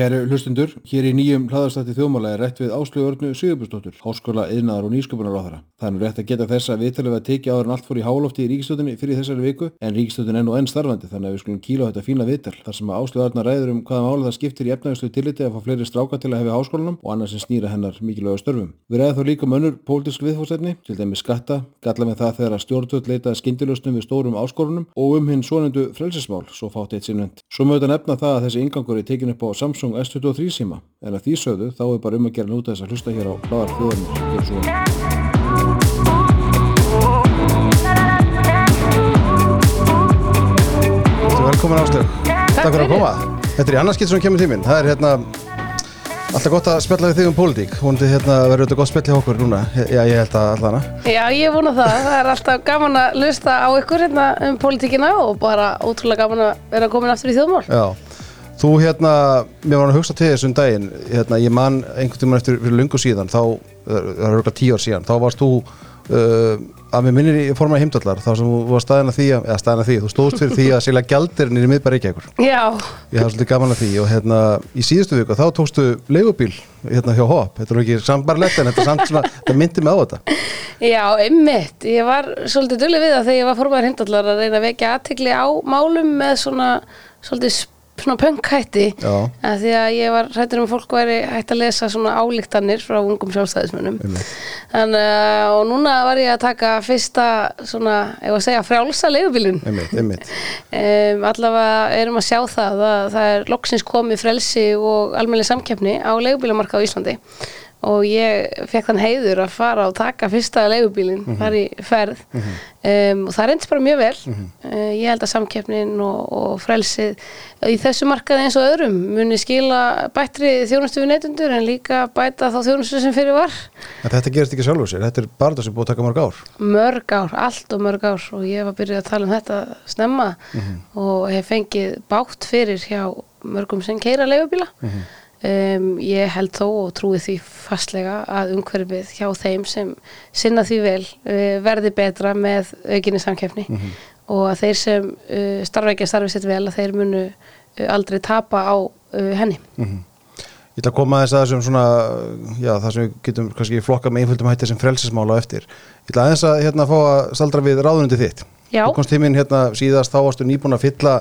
Kæru hlustundur, hér í nýjum hlaðarstætti þjóðmála er rétt við Áslögu Sigurbjörnsdóttur, háskóla, yðnaðar og nýsköpunar á þeirra. Nú rétt að geta þess að viðtalið var tekið áður en allt fór í hálófti í ríkistöldinni fyrir þessari viku, en ríkistöldin er nú enn starfandi þannig að við skulum kíla á þetta fína viðtal þar sem að Áslögu Arna ræður um hvaða mála það skiptir í efnaðislu tilliti að fá fleiri stráka til að hefa háskólanum og annars sem snýra hennar mikilvæga störfum. Við ræðum þó líka um önnur pólitísk viðfórstætni, til dæmi skatta, galla með það þegar að stjórnvöld leita skindilösnum við stórum áskorunum og um hinn svonendu frelsismál, svo fátt eitt sinnvend. Svo mögðu nefna það að þessi ingangur er tekin upp á Samsung S23 síma. En að því sögðu þá er bara um að gera núta þess að hlusta hér á hláðar þjóðarnir Velkomin Áslög Takk fyrir að koma. Þetta er í annarskitt sem kemur tíminn Það er hérna alltaf gott að spjalla við þig um pólitík. Hóndi hérna verður þetta gott spjall hjá okkur núna. Já, ég held að allana Já, ég vona það. Það er alltaf gaman að lusta á ykkur hérna um pólitíkina og bara ótrúlega gaman að vera komin aftur í þjóðmál. Já Þú hérna, mér var að hugsa til þessum daginn hérna, ég man einhvern tíma eftir fyrir lungu síðan þá, það er auðvitað tíu ár síðan þá varst þú uh, að mér minnir í formaði heimdallar þá sem þú var staðin að því eða staðin að því, þú stóðst fyrir því að sila gjaldirinn í miðbæri ekki ekkur Já, ég hafði svolítið gaman að því og hérna í síðustu viku þá tókstu leigubíl hérna hjá Hopp, þetta er ekki sambarlegt en þetta, svona, þetta myndi mig á þetta. Já, einmitt. Ég var svolítið dulli við það þegar ég var formaður hindallar að reyna að vekja aðtikli á málum með svona svolítið svona pönkhætti Já. að því að ég var hrættur um að fólk væri hægt að lesa svona álíktanir frá ungum sjálfstæðismönnum Einmitt. Þannig og núna var ég að taka fyrsta svona, ef að segja, frjálsa einmitt Um, allavega erum að sjá það að það er loksins komið frelsi og almennileg samkeppni á leigubílamarkað á Íslandi og ég fekk þann heiður að fara og taka fyrsta leigubílinn þar í ferð. Um, og það reyndist bara mjög vel. Uh, ég held að samkeppnin og, og frelsið í þessu markaði eins og öðrum muni skila bættri þjónustu við neytundur en líka bæta þá þjónustu sem fyrir var. En þetta gerist ekki sjálfur sér, þetta er bara það sem búið að taka mörg ár. Mörg ár, allt og mörg ár. Og ég var byrjuð að tala um þetta snemma og hef fengið bátt fyrir hjá mörgum sem keira leifubíla um, ég held þó og trúi því fastlega að umhverfið hjá þeim sem sinna því vel uh, verði betra með aukinni samkeppni og að þeir sem uh, starfa ekki að starfi sitt vel að þeir munu uh, aldrei tapa á henni Ég ætla að koma aðeins að þessum svona, já það sem við getum kannski flokka með einföldum hætti sem frelsismála eftir. Ég ætla aðeins að hérna fá að saldra við ráðunundi þitt. Já. Þú komst tíminn hérna síðast, þá varstu nýbúin að fylla,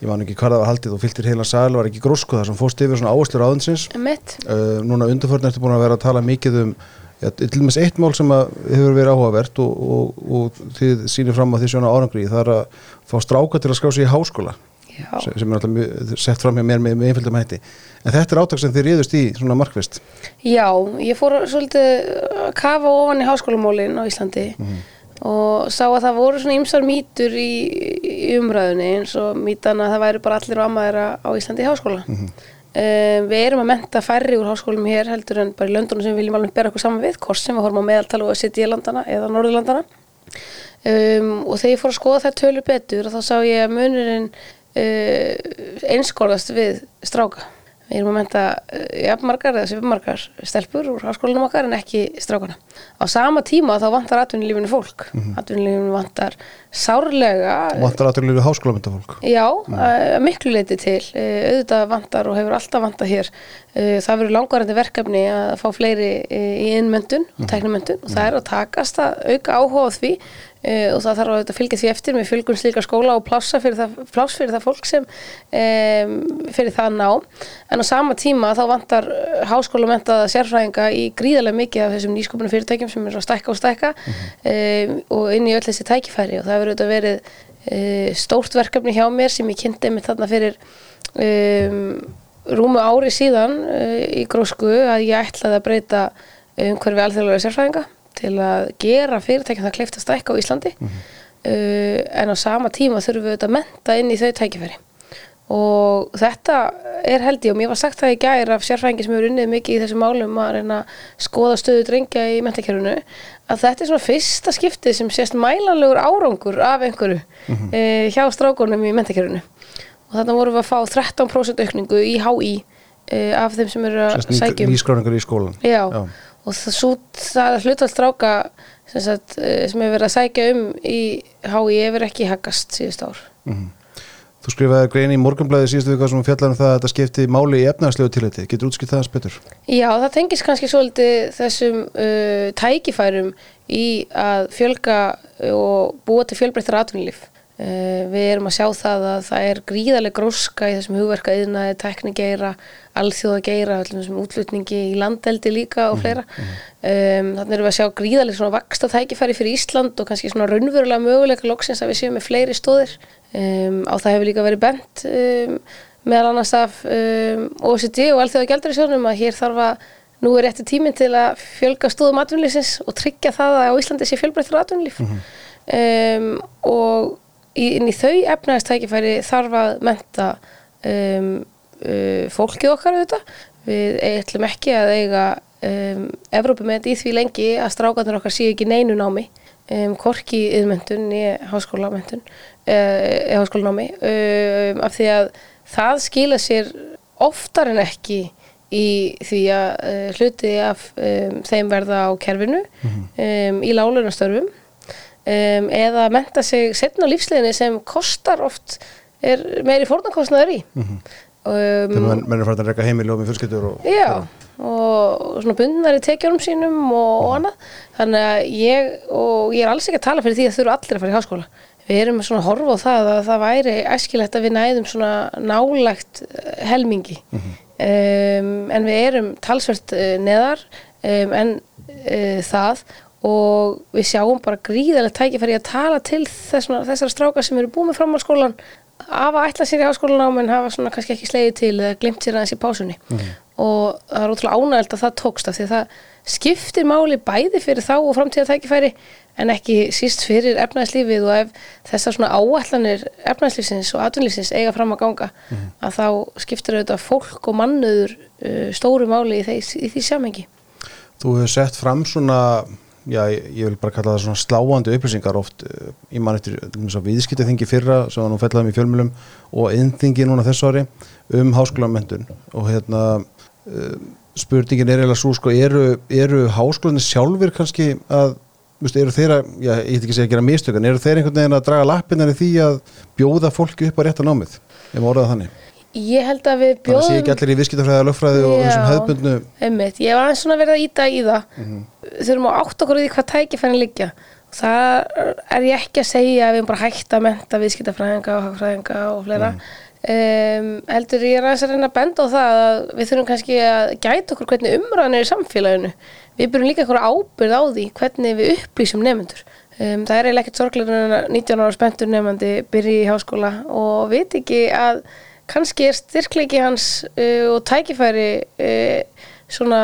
ég man ekki hvað það var haldið, þú fylltir heila sal, var ekki grósku þar sem fórst yfir svona áherslu ráðunsins. Mitt? Uh, núna undanförn ertu búin að vera að tala mikið um, já, til dæmis eitt mál sem hefur verið áhugavert og, og, og þið sýnir fram á því svona árangri, það er að fá stráka til að skrá sig í háskóla Já. sem, sem er alltaf mjög, sett fram hjá mér með, með einföldum hætti. En þetta er átak sem þið réðust í svona markvist. Já, ég fór svolítið og sá að það voru svona ymsar mýtur í, í umræðunni eins og mýtan að það væri bara allir og ammaðira á Íslandi í háskóla. um, við erum að menta færri úr háskólum hér heldur en bara í löndunum sem við viljum alveg bera okkur saman við, hvort sem við horfum á meðaltal og að sitja í landana eða Norðurlandana. Um, og þegar ég fór að skoða það tölur betur þá sá ég að munurinn uh, einskorðast við stráka. Erum að menta uh, jafnmargar eða svipumargar stelpur úr háskólanum okkar en ekki strákana. Á sama tíma þá vantar atvinnulífinu fólk. Atvinnulífinu vantar sárlega Vantar aðtölu við háskólamyndafólk. Já, að miklu leiti til. Uh, auðvitað vantar og hefur alltaf vantað hér. Uh, það verður langvarandi verkefni að fá fleiri uh, í innmöndun og tæknumöndun og það er að takast að auka áhuga á því og það þarf að fylgja því eftir með fjölgun slíka skóla og plássa fyrir það, pláss fyrir það fólk sem fyrir það ná. En á sama tíma þá vantar háskólamentaða sérfræðinga í gríðarlega mikið af þessum nýsköpunum fyrirtækjum sem eru að stækka og stækka um, og inn í öll þessi tækifæri og það hefur auðvitað verið uh, stórt verkefni hjá mér sem ég kynnti mig þarna fyrir um, rúmu ári síðan uh, í grósku að ég ætlaði að breyta umhverfi alþjóðlega sérfræðinga til að gera fyrirtækjum það kleift að stækka á Íslandi. Uh, en á sama tíma þurfum við auðvitað að menta inn í þau tækifæri og þetta er held ég og mér var sagt það í gær af sérfræðingi sem hefur unnið mikið í þessum málum að reyna að skoða stöðu drengja í mentakerfinu að þetta er svona fyrsta skiptið sem sést mælanlegur árangur af einhverju mm hjá strákunum í mentakerfinu og þarna vorum við að fá 13% aukningu í HÍ uh, af þeim sem eru að sækjum nýskráningar í skólan. Já, Já. og það, það hlutall stráka sem, eh, sem hefur verið að sækja um í HÍ hefur ekki haggast síðust ár. Þú skrifaði grein í morgunblæði síðustu vika sem fjallar um það að þetta skipti máli í efnagslegu tilhætti. Getur útskipt það hans betur? Já, það tengis kannski svolítið þessum uh, tækifærum í að fjölga og búa til fjölbreyttar atvinnulíf. Uh, við erum að sjá það að það er gríðarlega gróska í þessum hugverka yðnaði, teknigeira, alþjóðageira, þessum útlutningi í landeldi líka og fleira. Um, þannig erum við að sjá gríðarlega svona vaksta tækifæri fyrir Ísland og kannski svona raunverulega möguleika loksins að við séum með fleiri stóðir. Um, á það hefur líka verið bent um, meðal annars af um, OECD og alþjóða gældurisjónum að hér þarf að nú er rétti tíminn til að fjölga stóðum atvinnulífsins og tryggja það að á Íslandi sé fjölbreyttur atvinnulíf. Um, og í, inn í þau efnæðistækifæri þarf að menta uh, fólkið okkar auðvitað. Við ætlum ekki að eiga um, Evrópumend í því lengi að strákarnir okkar séu ekki neinu námi um, korki yðmyndun í háskólamyndun eða háskólanámi. Um, af því að það skila sér oftar en ekki í því að uh, hluti af um, þeim verða á kerfinu um, í lálunastörfum um, eða menta sig setna lífsleginni sem kostar oft er meiri fórnarkostnaður í. Þegar um, menn, menn er farin að reyka heimili og með og... Já, og svona bundnar í tekjunum sínum og, og annað. Þannig að ég, og ég er alls ekki að tala fyrir því að þurfa allir að fara í háskóla. Við erum svona að horfa á það að það væri æskilegt að við næðum svona nálægt eh, helmingi. Um, en við erum talsvert uh, neðar um, en uh, það. Og við sjáum bara gríðarlega tækifæri að tala til þessara, þessara strákar sem eru búið með framhalskólan hafa ætlað sér í háskólanám en hafa svona kannski ekki slegið til eða glimt sér aðeins í pásunni og það er ótrúlega ánægild að það tókst af því að það skiptir máli bæði fyrir þá og framtíða tækifæri en ekki síst fyrir efnæðslífið og ef þessar svona áætlanir efnæðslífsins og atvinnlífsins eiga fram að ganga að þá skiptir auðvitað fólk og mannuður uh, stóru máli í, þeis, í því samengi Þú hefur sett fram svona, já, ég vil bara kalla það svona sláandi upplýsingar oft eh, í mann eftir viðskiptaþingi fyrra sem var nú fellaðum í fjölmjölum og innþingi núna þessu ári um háskólamöndun og hérna uh, spurningin er eiginlega svo sko, eru, eru háskólanir sjálfur kannski að Vistu, eru þeir að, já, ég heit ekki segja að gera mistök en eru þeir einhvern veginn að draga lappinnar í því að bjóða fólki upp á rétta námið? Ef maður orðað þannig, Ég held að við þannig að sé bjóðum ekki allir í viðskiptafræði, lögfræði og þessum hefðbundnu Einmitt, ég var aðeins svona verið að íta í það. Þurfum að átta okkur í því hvað tækifærin liggja. Og það er ég ekki að segja að við erum bara hægt að menta viðskiptafræðinga og hagfræðinga og fleira um, heldur ég er aðeins að reyna að benda á það að við þurfum kannski að gæta okkur hvernig umræðan er í samfélaginu. Við byrjum líka eitthvað ábyrð á því hvernig við upplýsum nefnendur um, það er eiginlega ekkert sorglegur en að 19 ára spenntur nefnandi byrji í háskóla og veit ekki að kannski er styrkleiki hans uh, og tækifæri uh, svona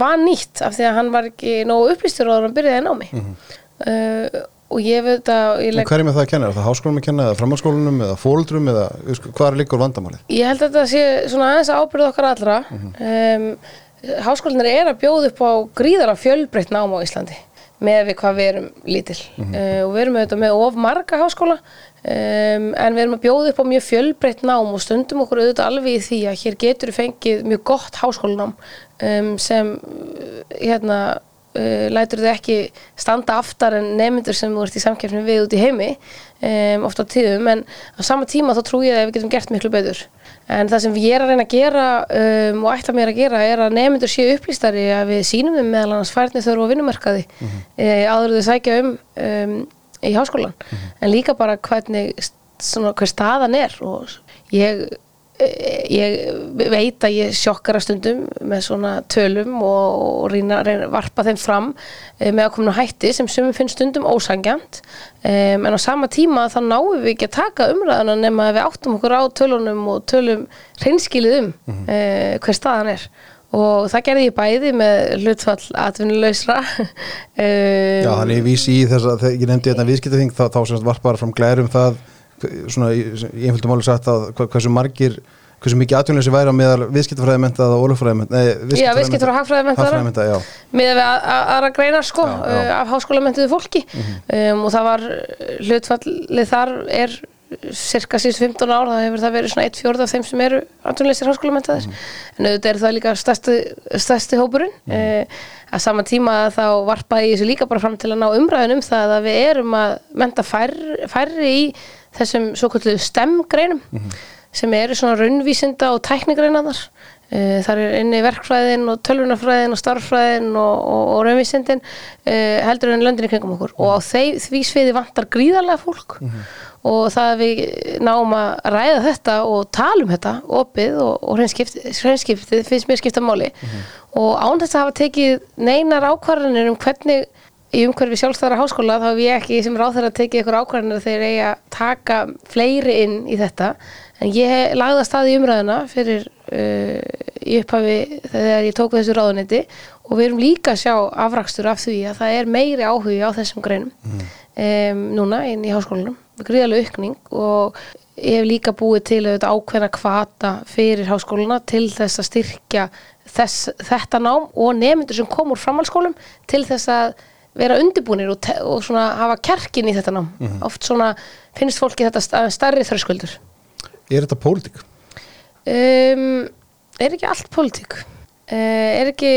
var nýtt af því að hann var ekki nógu upplýstur og hann byrjaði að ná mig uh, og ég veit að ég, legg, hverjum er það að kenna? Er það háskólanum að kenna eða framhalskólanum eða fóldrum eða hvað er líkur vandamálið? ég held að þetta sé svona aðeins ábyrð okkar allra um, háskólinir er að bjóða upp á gríðara fjölbreytt nám á Íslandi með við hvað við erum lítil uh, og við erum auðvitað með of marga háskóla um, en við erum að bjóða upp á mjög fjölbreytt nám og stundum okkur auðvitað alveg í því að hér getur fengið mjög gott háskólanám um, sem hérna uh, lætur þau ekki standa aftar en nefndur sem þú ert í samkeppni við út í heimi um, ofta á tíðum en á sama tíma þá trú ég að við getum gert miklu betur. En það sem ég er að reyna að gera um, og ætla mér að gera er að nefndur séu upplýstari að við sínum þeim meðal annars færni þörfu á vinnumarkaði mm áður þau sækja um, um í háskólan en líka bara hvernig svona, hver staðan er og ég ég veit að ég sjokkara stundum með svona tölum og, reyna, að varpa þeim fram eh, með ákomna hætti sem sumum finnst stundum ósangjant um, en á sama tíma þá náum við ekki að taka umræðuna nema að við áttum okkur á tölunum og tölum reynskilið um mm hver staðan er. Og það gerði ég bæði með hlutfall atvinnuleysra um, Já, þannig vísi í þess að ég nefndi þetta viðskiptaþing þá, þá sem sagt var bara fram glærum það svona í, einföldum máli sagt að hversu margir hversu mikið atvinnleysi væri á meðal viðskiptafræði mentað og ólögfræði mentað Já, viðskiptar- og já. Með við að- að- aðra greinar sko Já, já. uh, af háskólamöntuðu fólki. Um, og það var hlutfallið þar er cirka síðust 15 ár, það hefur það verið svona 1 fjórð af þeim sem eru andunleysir háskólamöntaðir en auðvitað er það líka stærsti, stærsti hópurinn. Uh, að sama tíma þá varpaði ég þessu líka bara fram til að ná umræðin um það að við erum að menta færri, færri í þessum svo kvöldu STEM-greinum sem eru svona raunvísinda og tæknigreinaðar Uh, þar er inni verkfræðin og tölvunarfræðin og starffræðin og, og, og raunvísindin uh, heldur en löndin í kringum okkur. Og á þeir, því sviði vantar gríðarlega fólk. Og það að við náum að ræða þetta og tala um þetta opið og, og hreinskiptið finnst mér skipta máli. Og án þess að hafa tekið neinar ákvarðanir um hvernig í umhverfi sjálfstæðara háskóla þá hef ég ekki sem ráð þeirra tekið ykkur ákvarðanir þegar ég að taka fleiri inn í þetta. En ég lagði að staði umræðuna fyrir uh, í upphafi þegar ég tók þessu ráðunetti og við erum líka að sjá afrakstur af því að það er meiri áhugi á þessum greinum um, núna inn í háskólanum. Gríðarlega aukning og ég hef líka búið til auðvitað ákveðna kvata fyrir háskóluna til þess að styrkja þess, þetta nám og nefndur sem kom úr framhalskólum til þess að vera undirbúinir og, og svona hafa kjarkin í þetta nám. Oft svona finnst fólki þetta sta- stærri þröskuldur. Er þetta pólitík? um, er ekki allt pólitík? Uh, er ekki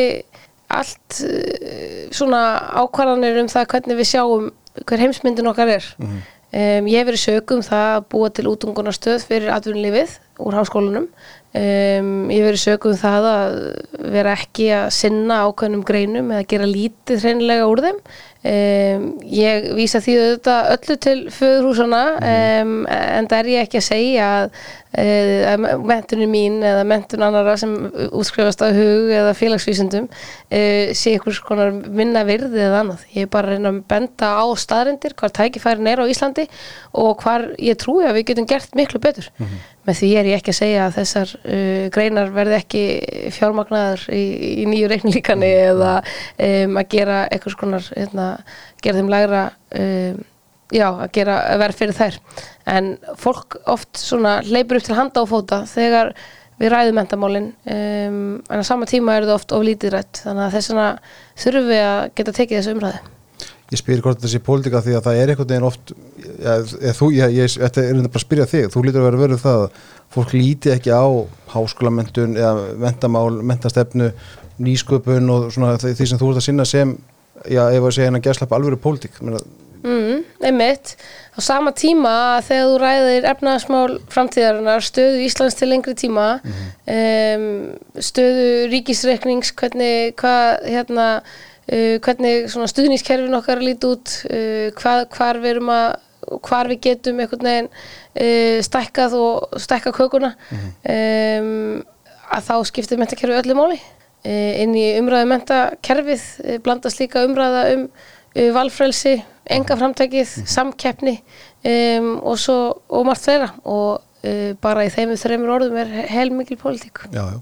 allt uh, svona ákvarðanir um það hvernig við sjáum hver heimsmyndin okkar er? Um, ég hef verið sögum það að búa til útungunarstöð fyrir atvinnulífið úr háskólanum um, ég verið sögum það að vera ekki að sinna ákveðnum greinum eða gera lítið hreinlega úr þeim um, ég vísa því auðvitað öllu til föðurhúsana um, en það er ég ekki að segja að, eh, að mentunum mín eða mentun annara sem útskrifast á hug eða félagsvísundum uh, sé einhvers konar minna virði eða annað. Ég er bara að reyna að benda á staðrindir, hvar tækifærin er á Íslandi og hvar ég trúi að við getum gert miklu betur. Með því er ég ekki að segja að þessar uh, greinar verði ekki fjármagnaðar í, í nýju reiknilíkani eða um, að gera einhvers konar, hérna, gera þeim lægra um, já, að gera að vera fyrir þær. En fólk oft svona hleypur upp til handa og fóta þegar við ræðum mentamálin um, en á sama tíma er það oft of lítið rætt. Þannig að þess vegna þurfum við að geta tekið þessu umræðu. Ég spyr hvort þetta sé pólitíka því að það er einhvern veginn oft ja, þú, ég, ég, þetta er bara að spyrja þig. Þú lítur að vera verið það að fólk líti ekki á háskólamentun eða mentamál, mentastefnu nýsköpun og svona því sem þú ert að sinna sem já, ef að segja hennar gæslappa alvöru pólitík mm, einmitt. Á sama tíma þegar þú ræðir efnaðasmál framtíðarinnar stöðu Íslands til lengri tíma um, stöðu ríkisreiknings hvernig hvað hérna uh, hvernig svona stuðningskerfin okkar lít út uh, hvað, hvar við erum að hvar við getum einhvern veginn uh, stækkað og stækka kökuna um, að þá skiptir mentakerfi öllu máli. Uh, inn í umræðu mentakerfið uh, blandast líka umræða um uh, valfrelsi, enga framtækið samkeppni um, og svo og margt fleira. Og bara í þeim þreymur orðum er heilmikil pólitík. Já, já.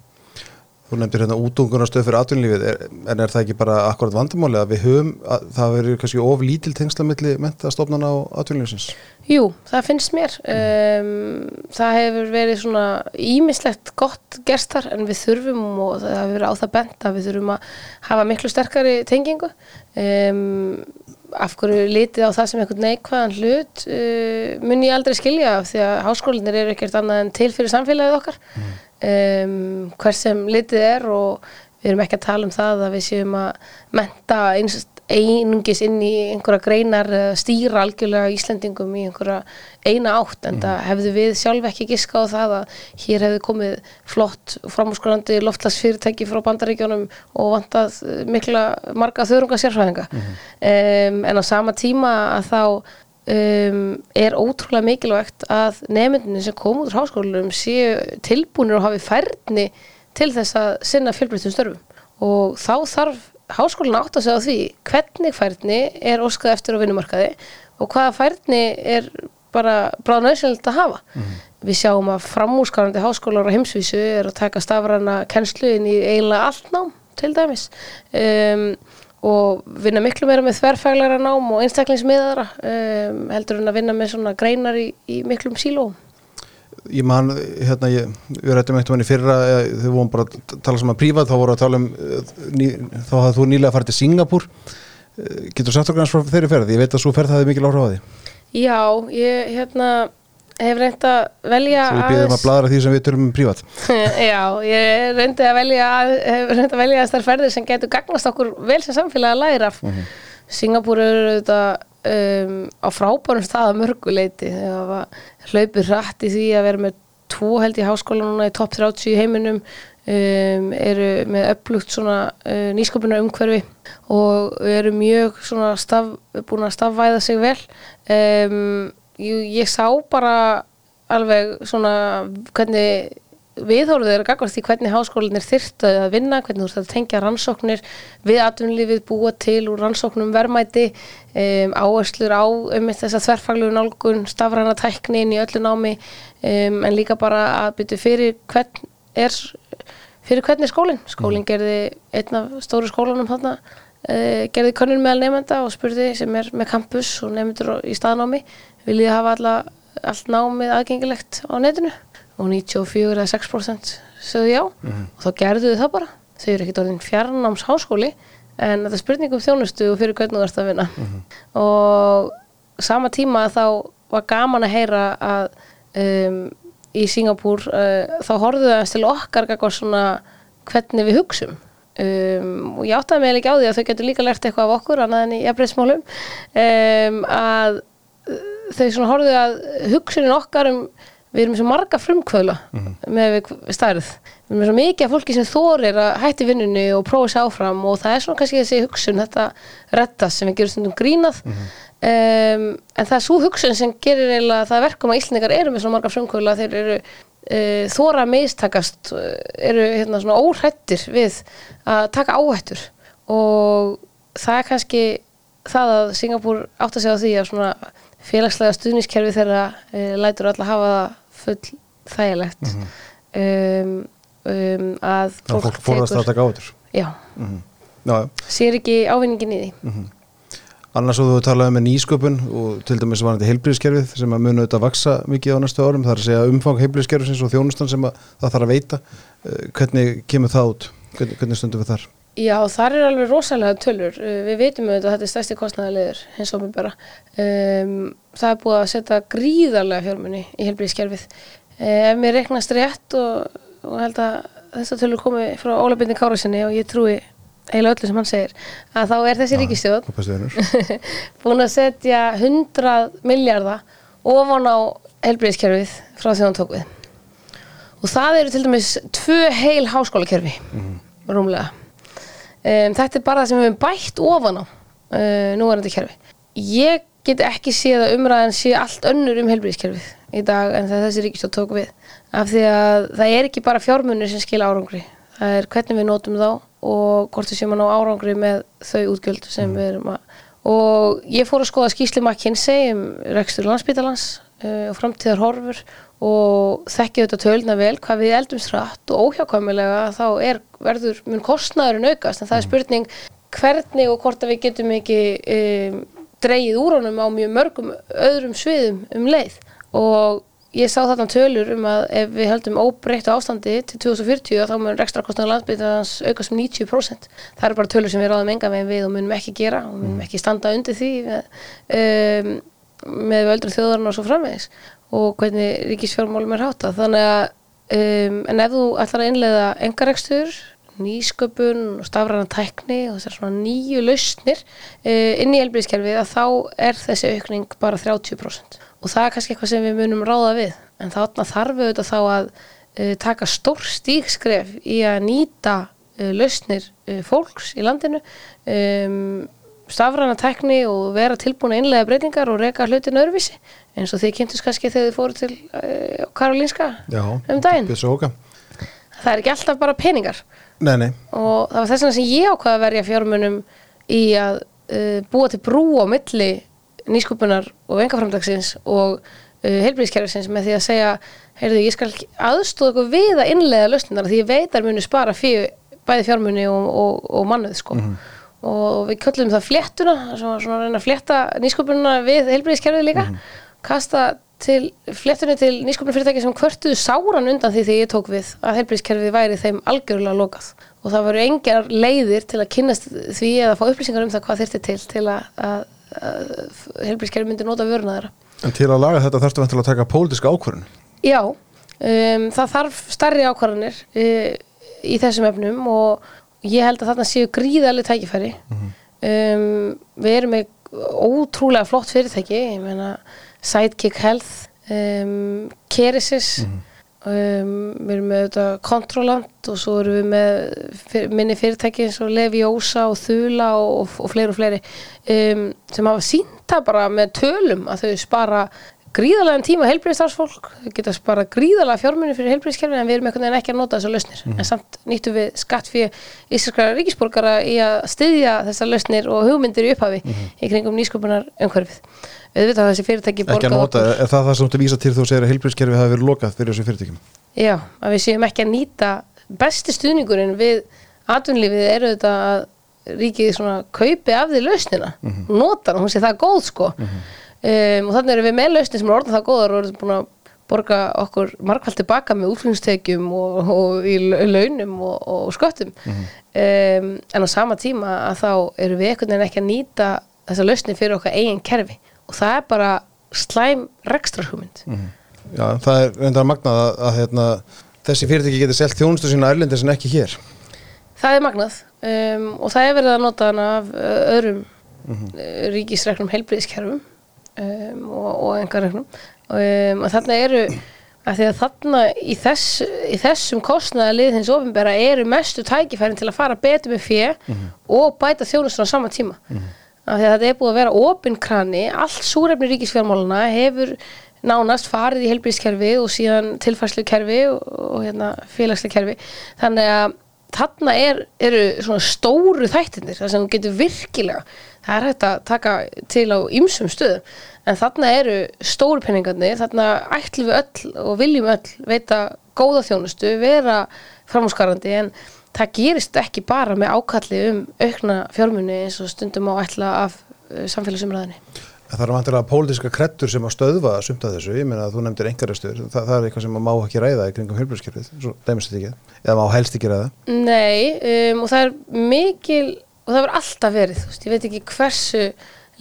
Þú nefndir hérna útungunarstöð fyrir atvinnulífið. Er, en er það ekki bara akkurat vandamáli að við höfum, að það verður kannski of lítil tengsla milli mentastofnana á atvinnulífisins Jú, það finnst mér. Um, það hefur verið svona ímislegt gott gerstar en við þurfum og það hefur verið á það bent að við þurfum að hafa miklu sterkari tengingu. Um, af hverju litið á það sem einhvern neikvæðan hlut uh, mun ég aldrei skilja af því að háskólinir eru ekkert annað en til fyrir samfélagið okkar. Um, hver sem litið er og við erum ekki að tala um það að við séum að menta eins, einungis inn í einhverja greinar eða stýra algjörlega Íslendingum í einhverja eina átt en það hefðu við sjálf ekki giska á það að hér hefðu komið flott framhúsgrandi loftlagsfyrirtæki frá bandaríkjónum og vantað eh, mikla marga þörunga sérfræðinga. Um, en á sama tíma að þá um, er ótrúlega mikilvægt að nefndinni sem kom út úr háskólanum séu tilbúinir og hafi færni til þess að sinna fjölbreyttum störfum. Og þá þarf háskólinn átt að segja á því hvernig færni er óskað eftir á vinnumarkaði og hvaða færni er bara bráð nöðsynlegt að hafa. Við sjáum að framúskarandi háskólar á heimsvísu er að taka stafrana kennslu inn í eiginlega allt nám til dæmis um, og vinna miklu meira með þverfæglara nám og einstaklingsmiðara um, heldur en að vinna með svona greinar í, í miklum sílóum. Ég man, hérna, ég, við rættum einhvern veginn í fyrra, þau vorum bara að tala saman prívat, þá voru að tala um, eh, ný, þá hafði þú nýlega farið til Singapúr. Eh, Getur sagt okkur hans frá þeirri ferð? Ég veit að svo ferð hafði mikil áhrif á því. Já, ég hérna hef reynd að velja Svo við byrðum að bladra því sem við tölum um prívat. Já, ég reyndi að velja hef reyndi að velja þessar ferðir sem getur gagnast okkur vel sem samfélagi að læra af Singapúr eru þetta um, á frábærum stað að mörguleiti þegar var hlaupið hratt í því að vera með tvo held í háskóla núna í topp 30 í heiminum um, eru með upplugt svona uh, nýsköpunar umhverfi og eru mjög svona staf, búin að stafvæða sig vel. Um, ég, ég sá bara alveg svona hvernig viðhóruð er að gagvast í hvernig háskólinir þyrftu að vinna, hvernig þú þurft að tengja rannsóknir við atvinnlífið búa til úr rannsóknum verðmæti um, áherslur á um þess að þverfaglu nálgun, stafræna tækni inn í öllu námi um, en líka bara að byrja fyrir hvern er fyrir hvern er skólinn? Skólinn gerði einn af stóru skólanum þarna uh, gerði könnun meðal nefnda og spurði sem er með campus og nefndur í staðnámi viljið hafa alla, allt námið aðgengilegt á netinu og 94 eða 6% sögðu já. Og þá gerðu þau það bara. Þau eru ekkert orðin fjarnáms háskóli en þetta er spurning um þjónustu og fyrir hvernig þú ert að vinna. Og sama tíma þá var gaman að heyra að um, í Singapúr uh, þá horfðu það til okkar svona hvernig við hugsum. Um, og ég áttaði mig ekki á því að þau getur líka lært eitthvað af okkur annað en í jafnbreiðsmálum um, að uh, þau svona horfðu að hugsunin okkar um við erum með svo marga frumkvöla með við stærð. Við erum með svo mikið af fólki sem þorir að hætti vinnunni og prófa sér áfram og það er svona kannski þessi hugsun þetta rettast sem við gerum stundum grínað. Um, en það er svo hugsun sem gerir eiginlega það verkum að Íslandingar eru með svo marga frumkvöla þeir eru uh, þóra að mistakast uh, eru hérna svona óhrættir við að taka áhættur. Og það er kannski það að Singapúr átt að segja á því að svona félagslega stuðniskerfi þeirra uh, lætur alla hafa það full þægilegt um, um, að Það fólk forðast að taka á þetta já, Já, já. Sér ekki ávinningin í því. Annars og þú talaði með nýsköpun og til dæmis varandi heilbríðiskerfið sem að munu auðvitað vaksa mikið á næstu árum. Það er að segja umfang heilbríðiskerfisins og þjónustan sem að það þarf að veita. Eh, hvernig kemur það út? Hvernig, hvernig stundum við þar? Já, þar er alveg rosalega tölur. Uh, Við veitum auðvitað að þetta er stærsti kostnæðarlegur hins og bara. Um, það er búið að setja gríðarlega fjármunni í helbriðskerfið. Uh, ef mér reiknast rétt og, og held að þessar tölur komi frá Óla Bindi Kárasinni og ég trúi eiginlega öllu sem hann segir, að þá er þessi ríkistjóð Og bestu vinur. búin að setja 100 miljardar ofan á helbriðskerfið frá því hann tók við. Og það eru til dæmis tvö heil háskólakerfi, rúmlega. Um, þetta er bara það sem við höfum bætt ofan á uh, núverandi kerfi. Ég get ekki séð að umræðan sé allt önnur um helbriðskerfið í dag en það þessi ríkistjóð tók við. Af því að það er ekki bara fjármunir sem skila árangri. Það er hvernig við notum þá og hvort við séum að ná árangri með þau útgjöld sem við erum að... Og ég fór að skoða skýsli McKinsey um rekstur landsbítalans uh, og framtíðar horfur og þekki þetta tölna vel hvað við eldum strætt og óhjákvæmilega þá er verður mun kostnaðurinn aukast. En það er spurning hvernig og hvort að við getum ekki um, dreigið úr honum á mjög mörgum öðrum sviðum um leið. Og ég sá þarna tölur um að ef við höldum óbreyttu ástandi til 2040 þá mun rekstra kostnaður landsbyggðans aukast um 90% það eru bara tölur sem við ráðum enga veginn við og munum ekki gera og munum ekki standa undir því um, með völdru þjóðarinn og svo framvegis og hvernig ríkisfjármálum er háttað. Þannig að um, en ef þú ætlar að innleiða engarekstur nýsköpun og stafræna tækni og þessar svona nýju lausnir uh, inn í elbríðskerfið að þá er þessi aukning bara 30% og það er kannski eitthvað sem við munum ráða við. En þarna þarf auðvitað þá að uh, taka stór stíkskref í að nýta uh, lausnir fólks í landinu. Um, stafræna tækni og vera tilbúin að innlega breytingar og reka hlutin öðruvísi eins og þið kynntust kannski þegar þið fóru til uh, Karolinska Já, um daginn. Það er ekki alltaf bara peningar. Nei, nei, og það var þess vegna sem ég ákvaða að verja fjármunum í að uh, búa til brú á milli nýskupunar og vengaframdagsins og uh, heilbríðskerfisins með því að segja heyrðu, ég skal aðstóða ykkur við að innlega lausninar því ég veit að muni spara fyrir bæði fjármunni og, og, og mannuð sko. og við köllum það fléttuna svona, svona að reyna að flétta nýskupununa við heilbríðskerfið líka kasta til fléttunni til nýsköpunarfyrirtæki sem kvörtuðu sáran undan því þegar ég tók við að heilbríðskerfið væri þeim algjörlega lokað. Og það voru engar leiðir til að kynnast því eða fá upplýsingar um það hvað þyrfti til til að, að, að heilbríðskerfið myndi nota vöruna þeirra. en til að laga þetta þarftu vantilega að taka pólitíska ákvörðun? Já, um, það þarf stærri ákvarðanir uh, í þessum efnum og ég held að þarna séu gríðarlega tækifæri. Um, við erum með ótrúlega flott fyrirtæki ég meina Sidekick Health um, Keresis um, við erum með þetta Controlant og svo erum við með fyr, minni fyrirtæki eins og Leviosa og Þula og, og fleiri og fleiri um, sem hafa sínta bara með tölum að þau spara gríðalega tíma heilbreyðstarfsfólk, þau geta spara gríðalega fjármunni fyrir heilbreyðskerfi en við erum einhvern veginn ekki að nota þessar lausnir. En samt nýttum við skatt fyrir íslenskara ríkisborgara í að styðja þessar lausnir og hugmyndir í upphafi í kringum nýsköpunar umhverfið auðvitað þessi fyrirtæki ekki að nota, er það það sem þú vísa til þú segir að heilbríðskerfi hafi verið lokað fyrir þessu fyrirtækjum? Já, að við séum ekki að nýta besti stuðningurinn við atvinnlífið ríkið svona kaupi af því lausnina og notar hana, hún sé það góð sko um, og þannig erum við með lausnir sem er orðan það góðar og erum búin að borga okkur margfald tilbaka með útflýningstekjum og, og í lau- launum og, og sköttum. Mhm. um, en á sama tíma að þá erum við einhvern veginn ekki að nýta þessa lausnir fyrir okkar eigin kerfi. Og það er bara slæm rekstrarhugmynd. Já, það er reyndar magnað að, að hérna, þessi fyrirtæki getur selt þjónustu sína erlendis en ekki hér. Það er magnað. Um, og það er verið að nota hana af öðrum mm ríkisregnum heilbriðiskerfum um, og, og engarregnum um, og þarna eru að því að þarna í, þess, í þessum kostnaða lið hins ofinbera eru mestu tækifærin til að fara betur með fjö og bæta þjónustun á sama tíma. Af því að þetta er búið að vera opinkrani allt súrefni ríkisfjármáluna hefur nánast farið í heilbríðskerfi og síðan tilfærslukerfi og, og hérna, félagslekerfi. Þannig að þarna er, eru svona stóru þættinir þar sem þú getur virkilega það er hægt að taka til á ýmsum stöðum. En þarna eru stóru penningarnir þarna ætlum við öll og viljum öll veita góða þjónustu vera framhúsgarandi en það gerist ekki bara með ákalli um aukna fjármunni eins og stundum á ætla af uh, samfélagsumræðinni Það er vantilega pólitíska krettur sem að stöðva sumt af þessu, ég meina að þú nefndir engarastur, það, það er eitthvað sem að má ekki ræða í kringum heilbjörnskerfið, svo dæmist þetta ekki, eða má helst ekki ræða. Nei, um, og það er mikil og það verður alltaf verið, veist, ég veit ekki hversu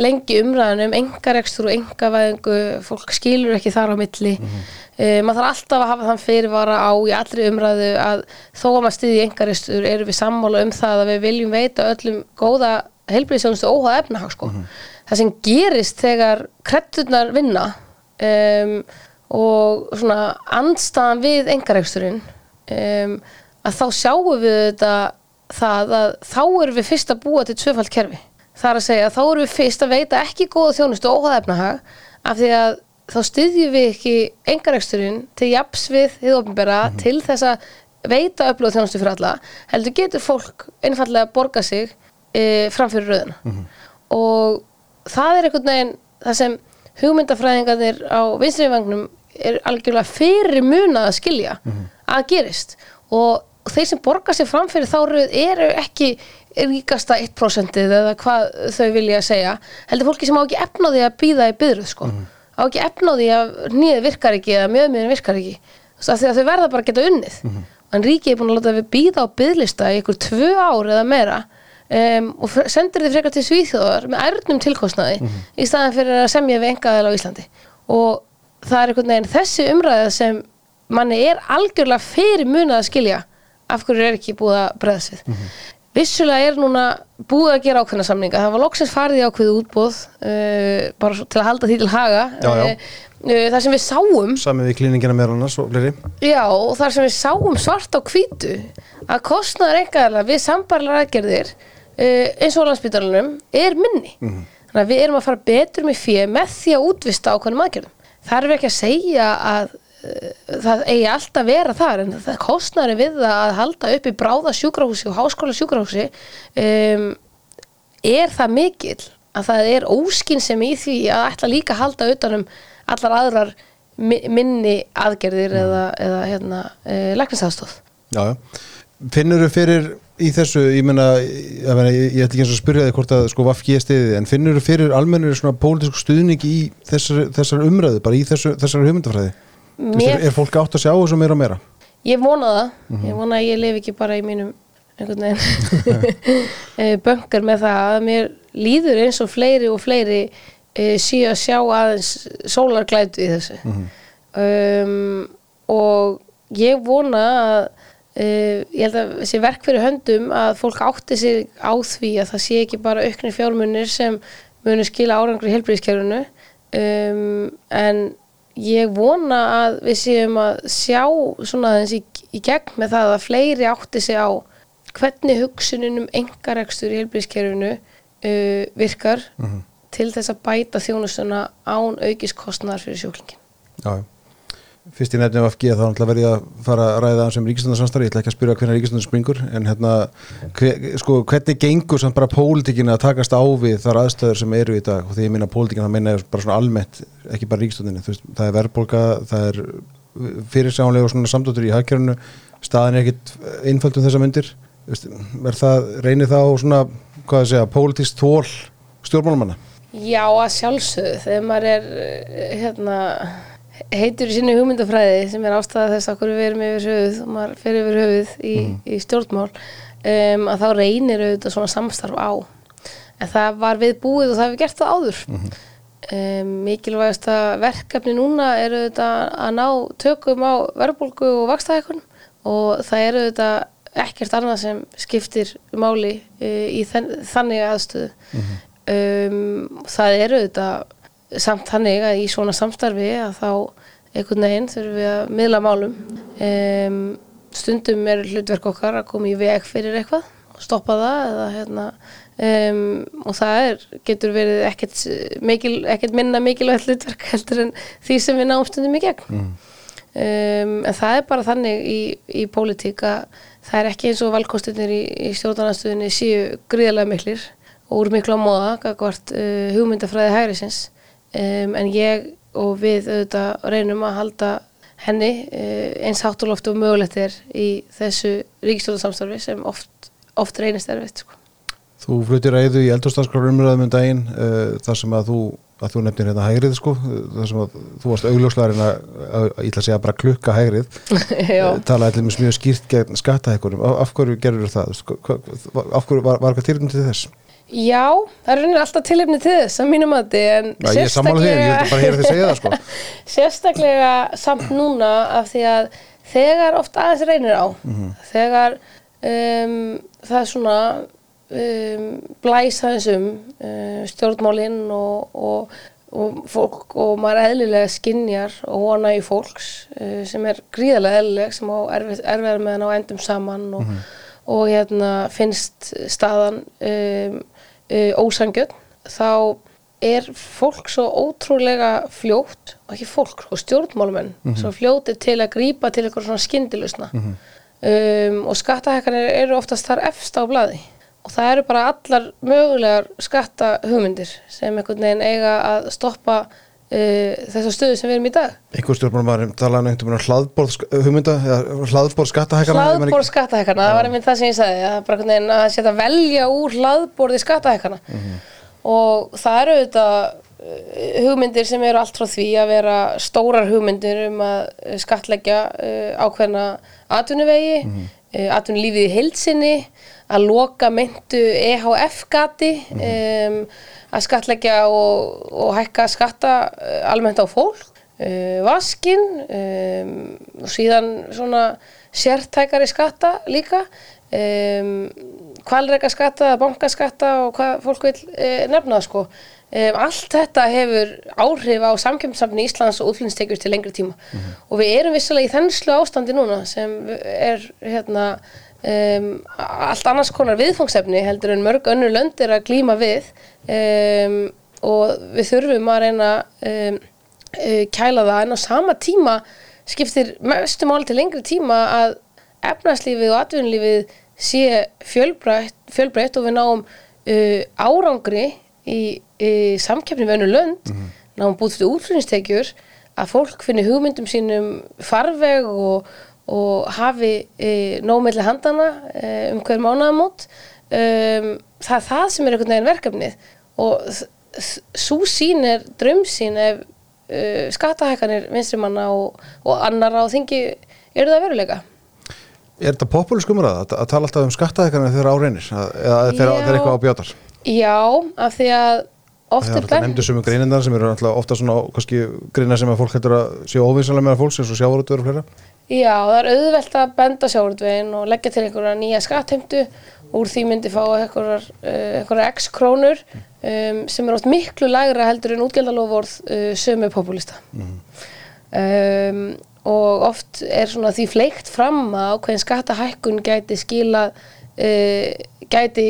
lengi umræðan um engarekstur og engavæðingu, fólk skilur ekki þar á milli. Um, maður þarf alltaf að hafa þann fyrirvara á í allri umræðu að þó að maður stiði engarekstur erum við sammála um það að við viljum veita öllum góða heilbreyðsjónustu óháða efnahag sko. það sem gerist þegar kretturnar vinna um, og svona andstaðan við engareksturinn um, að þá sjáum við þetta það að þá erum við fyrst að búa til tvöfald kerfi. Það er að segja að þá erum við fyrst að veita ekki góða þjónustu óháða efnahag af því að þá styðjum við ekki engareksturinn til japs við þið opinbera til þess að veita öflóð þjónustu fyrir alla heldur getur fólk einfallega að borga sig e, framfyrir röðuna og það er einhvern veginn það sem hugmyndafræðingarnir á vinstrivagnum er algjörlega fyrir munað að skilja að gerist. Og þeir sem borga sig framfyrir þá röð eru ekki ríkasta 1% eða hvað þau vilja segja. Heldur fólki sem á ekki því að býða í byðruð sko. á ekki því að nýðið virkar ekki eða mjöðmiðin virkar ekki. Því að þau verða bara að geta unnið. En ríkið er búin að láta við býða á byðlista í ykkur tvö ár eða meira um, og sendir þið frekar til Svíþjóðar með ærnum tilkostnaði í staðan fyrir að semja við engaðal á Íslandi. Og það er einhvern veginn þessi umræða sem manni er algjörlega fyrir munað að skilja af hverju er ekki búið að bregðast við vissulega er núna búið að gera ákveðna samninga það var loksins farið í ákveðu útbóð uh, bara svo til að halda því til haga Já, já. Uh, það sem við sáum Samið við klíningina meðal annars og fleiri. Já, og þar sem við sáum svart á hvítu að kostnaður engaðala við sambarlar aðgerðir uh, eins og landsbytarlunum er minni. Þannig að við erum að fara betur með fjö með því að útvista ákveðnum aðgerðum. Það er ekki að segja að það eigi alltaf vera þar en það kostnaður við það að halda upp í bráða sjúkrahúsi og háskóla sjúkrahúsi um, er það mikill að það er óskinn sem í því að ætla líka að halda utanum allar aðrar mi- minni aðgerðir eða, eða hérna, e, læknisaðstóð. Já, já. Finnur þú fyrir í þessu, ég meina, ég, ég, ég, ég ætla ekki eins og spyrja þig hvort að sko Vafki er stiðið, en finnur þú fyrir almennir svona pólitísku stuðning í þessar, þessar umræðu, bara í þessu, þessar hugmyndafræði? Mér... Er fólk átt að sjá þessu meira og meira? ég vona það, ég vona að ég lifi ekki bara í mínum eh, bönkar með það að mér líður eins og fleiri og fleiri e, séu að sjá aðeins sólarglætu í þessu. Um, og ég vona að Uh, ég held að þessi verk fyrir höndum að fólk átti sig á því að það sé ekki bara auknir fjármunir sem munu skila árangri í helbriðiskerfinu um, en ég vona að við séum að sjá svona aðeins í, í gegn með það að fleiri átti sig á hvernig hugsunin um engarekstur í helbriðiskerfinu uh, virkar til þess að bæta þjónustuna án aukis kostnar fyrir sjúklingin. Já, já. Fyrst í nefnum FG þá náttúrulega verði ég að fara að ræða um sem ríkistundarsamstarfi, ég ætla ekki að spyrja hvernig ríkistundar springur, en hérna hver, sko, hvernig gengur samt bara pólitíkin að takast á við þar aðstöður sem eru í dag? Og því ég minna pólitíkin það minna ég bara svona almennt, ekki bara ríkistundinni veist, það er verðbólka, það er fyrirsjánlega og svona samdóttur í hagkjörnu staðin er ekkit einföldum þessa myndir verð það, reynir það á svona, hvað að segja, að eh, heitur í sinni hugmyndafræði sem er ástæða þess að hverju við erum yfir höfuð og maður fer yfir höfuð í, í stjórnmál um, að þá reynir auðvitað svona samstarf á. En það var við búið og það hefur gert það áður. Um, mikilvægasta verkefni núna er auðvitað að ná tökum á verðbólgu og vakstahækunum og það er auðvitað ekkert annað sem skiptir máli uh, í þann, þannig aðstöðu. Um, það er auðvitað samt þannig að í svona samstarfi að þá einhvern veginn þurfum við að miðla málum. Um, stundum er hlutverk okkar að koma í veg fyrir eitthvað stoppa það eða hérna. Um, og það er, getur verið ekkert, mikil, ekkert minna mikilvægt hlutverk heldur en því sem við náum stundum í gegn. Um, en það er bara þannig í, í pólitík að það er ekki eins og valkostinir í, í stjórnarnarstöðinni séu gríðarlega miklir og úr miklu á móða gagvart uh, hugmyndafræði hægrisins um, en ég og við auðvitað reynum að halda henni uh, eins háttúrloft og mögulegt er í þessu ríkistjórnarsamstarfi sem oft, oft reynist erfitt sko. Þú flutir ræðu í eldurstaskráður umræðum um daginn uh, þar sem að þú, að þú nefnir hérna hægrið sko, þar sem að þú varst augljóslarinn að, ég ætla að segja bara klukka hægrið Já. talaði allir mjög skýrt gegn skattahækurum af, af hverju gerur það? Sko, Af hverju var, var eitthvað tilum til þess? Já, það er rauninni alltaf tilefni til þess að mínum að en Já, ég sammála því, en ég vil bara heyra þið segja það sko. Sérstaklega samt núna af því að þegar oft aðeins reynir á þegar um, það er svona um, blæs aðeins um uh, stjórnmálinn og, og, og fólk og maður eðlilega skinjar og vona í fólks uh, sem er gríðarlega eðlileg sem á erfið, erfiðar með hann á endum saman og, og hérna finnst staðan um, uh, ósangjöld þá er fólk svo ótrúlega fljótt, og ekki fólk, sko, stjórnmálumenn, svo fljótið til að grípa til eitthvað svona skyndilusna um, og skattahækkanir eru oftast þar efst á blaði. Og það eru bara allar mögulegar skattahugmyndir sem einhvern veginn eiga að stoppa uh, þessa stöðu sem við erum í dag. Einhver stjórnmálum talaði um einhvern veginn hlaðborð skattahækana Hlaðborð skattahækana, það var einmitt það sem ég sagði að bara að setja velja úr hlaðborði skattahækana og það eru auðvitað uh, hugmyndir sem eru allt frá því að vera stórar hugmyndir um að uh, skattleggja ákveðna atvinnuvegi, mm atvinnulífið í heilsinni, að loka myndu EHF-gati, um, að skattleggja og, og hækka skatta uh, almennt á fólk uh, vaskin um, og síðan svona sértækari skatta líka um, kvalreika skatta, bankaskatta og hvað fólk vil uh, nefna sko. Um, allt þetta hefur áhrif á samkjömsafni Íslands og útflýnstekjur til lengri tíma. Og við erum vissulega í þennslu ástandi núna sem er hérna um, allt annars konar viðfangsefni heldur en mörg önnur lönd er að glíma við. Um, og við þurfum að reyna um, uh, kæla það. En á sama tíma skiptir mestu máli til lengri tíma að efnarslífið og atvinnulífið sé fjölbreytt, fjölbreytt og við náum uh, árangri í, í samkeppni við önnur lönd. Náum búið fyrir útflýningstekjur að fólk finni hugmyndum sínum farveg og, og hafi e, nómiðlega handana e, um hver mánaðamót. Um, það er það sem er einhvern veginn verkefnið. Og svo sín er draumsín ef uh, skattahækkanir vinstrimanna og, og annara á þingi eru það veruleika. Er þetta populísk umræða að, að tala alltaf um skattahækana þegar á reynir að- eða þegar eitthvað á bjátar? Já, af því að oft Það er alltaf nefndu sömu greinindar sem eru ofta svona kannski greinar sem að fólk hættur að séu óvinsalega með fólks eins og sjávarútur og fleira. Já, það er auðvelt að benda sjáurtveginn og leggja til einhverja nýja skattheimtu. Úr því myndi fá einhverjar, uh, einhverjar x krónur um, sem er oft miklu lægra heldur en útgjaldalofvorð uh, sömu populista um, og oft er svona því fleikt fram að ákveðin skattahækkun gæti skila uh, gæti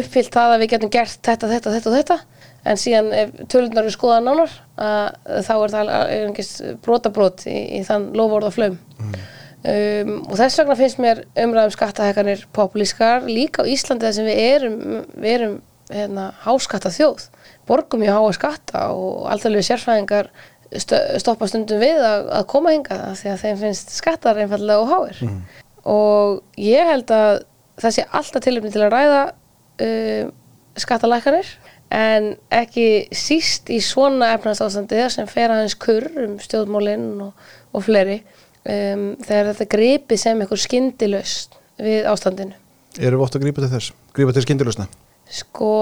uppfyllt það að við getum gert þetta, þetta, þetta og þetta en síðan ef tölunar eru skoðað nánar að þá er það einhvers brotabrót í, í þann lofvorða flöum um, og þess vegna finnst mér umræðum skattahækkanir populískar líka á Íslandi þar sem við erum, við erum hérna, háskatta þjóð borgum mjög háa skatta og alltaf sérfræðingar stö- stoppa stundum við að, að koma hingað af því að þeim finnst skattar einfallega og háir. Og ég held að það sé alltaf tilefni til að ræða uh, skattalækkanir en ekki síst í svona efnarsástandi sem fer aðeins kurr um stjórnmálinn og, og fleiri um, þegar þetta gripi sem einhver skyndilaust við ástandinu Erum við ofta að grípa til þess? Grípa til skindilösna? sko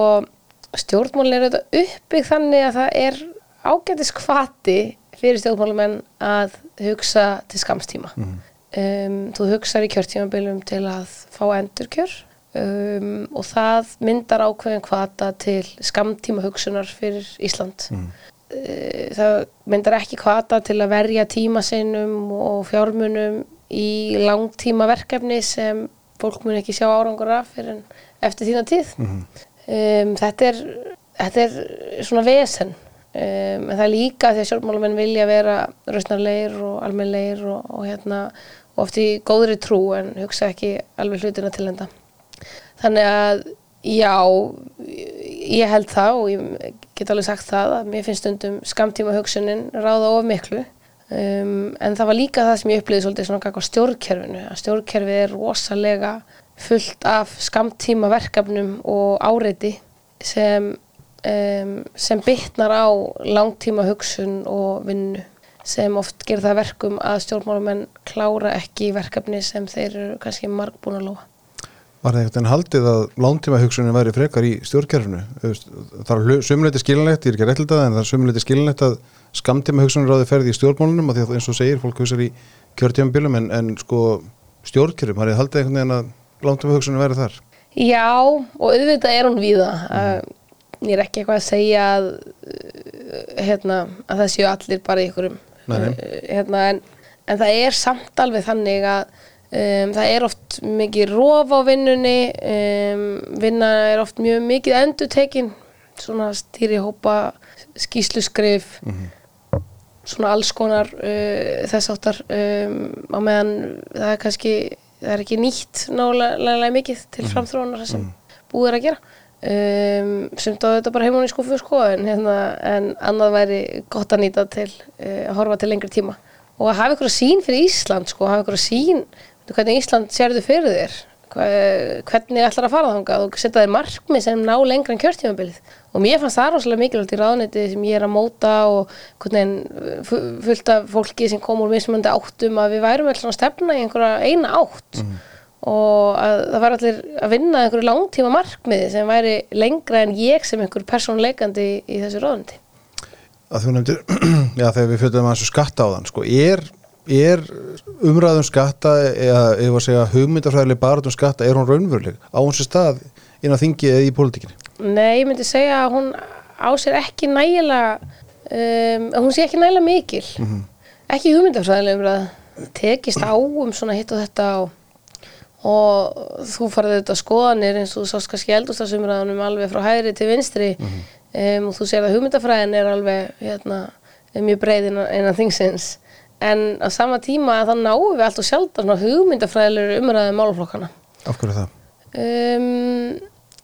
stjórnmálin er auðvitað uppbygg þannig að það er ágætis kvati fyrir stjórnmálumenn að hugsa til skamstíma um, þú hugsar í kjörtímabilum til að fá endurkjör um, og það myndar ákveðin kvata til skamtíma hugsunar fyrir Ísland. Eh, það myndar ekki kvata til að verja tíma sinnum og fjármunum í langtíma verkefni sem fólk mun ekki sjá árangur af eftir þína tíð. Um, þetta, er, þetta er svona vesen. Um, en það er líka því að sjálfmálamenn vilja vera rausnarleir og almennleir og, og hérna og oft í góðri trú en hugsa ekki alveg hlutina til enda þannig að já ég held það og ég get alveg sagt það að mér finnst stundum skamtíma hugsunin ráða of miklu um, en það var líka það sem ég upplýði svolítið svona gagvað stjórnkerfinu að stjórnkerfið er rosalega fullt af skamtíma verkefnum og áreiti sem, um, sem bytnar á langtíma hugsun og vinnu sem oft gerir það að verkum að stjórnmálumenn klára ekki verkefni sem þeir eru kannski margbúin að lofa. Var það einhvern veginn haldið að lántíma hugsunin væri frekar í veist, Það er sömuleiti skilinlegt, ég er ekki að réttilda það, en það er sömuleiti skilinlegt að skamtíma hugsunin ráði ferði í stjórnmálunum og því að eins og segir, fólk hugsaður í kjörtímabilum en, en sko stjórnkerfum, har ég haldið einhvern veginn að lántíma hugsunin væri þar? Já, og auðvitað er hún víða. Mm. Ég er ekki eitthvað að segja að, uh, hérna, að það séu allir bara í ykkurum. Uh, Hérna, en, en það er samt alveg þannig að um, það er oft mikið rof á vinnunni, um, vinna er oft mjög mikið endutekin, svona stýrihópa, skýsluskrif, svona alls konar uh, þess áttar um, á meðan það er kannski það er ekki nýtt nálega mikið til framþróunar það sem búið er að gera. Um, sem þá þetta bara heimur í skúfu sko en, hérna, en annað væri gott að nýta til uh, að horfa til lengri tíma. Og að hafa ykkur sín fyrir Ísland sko, hafa ykkur sín hvernig Ísland sérðu fyrir þér? Hvernig ætlar að fara þangað? Og setja þér markmið sem ná lengra en kjörtímabilið. Og mér fannst það rosalega mikilvægt í ráðneti sem ég er að móta og hvernig fu- fullt af fólki sem kom úr mismunandi áttum að við værum alltaf að stefna í einhverja eina átt. Og að það var allir að vinna einhverju langtíma markmiði sem væri lengra en ég sem einhver persónleikandi í, í þessu ráðneti að þú nefndir, já þegar við fjöldum að þessu skatta á þann, sko, er, er umræðum skatta eða ef að segja hugmyndafræðileg bara um skatta, er hún raunveruleg? Á hans stað inn á þingi eða í pólitíkinni? Nei, ég myndi segja að hún á sér ekki nægilega um, hún sé ekki nægilega mikil. Ekki hugmyndafræðilega umræða. Tekist á um svona hitt og þetta og, og þú farið auðvitað skoðanir eins og þú sást kannski eldústasumræðanum alveg frá hægri til vinstri. Um, og þú sér að hugmyndafræðin er alveg hérna, mjög breið innan, innan þingsins en á sama tíma þá náum við allt og svona hugmyndafræðilegur umræðið málflokkana Af hverju það? Um,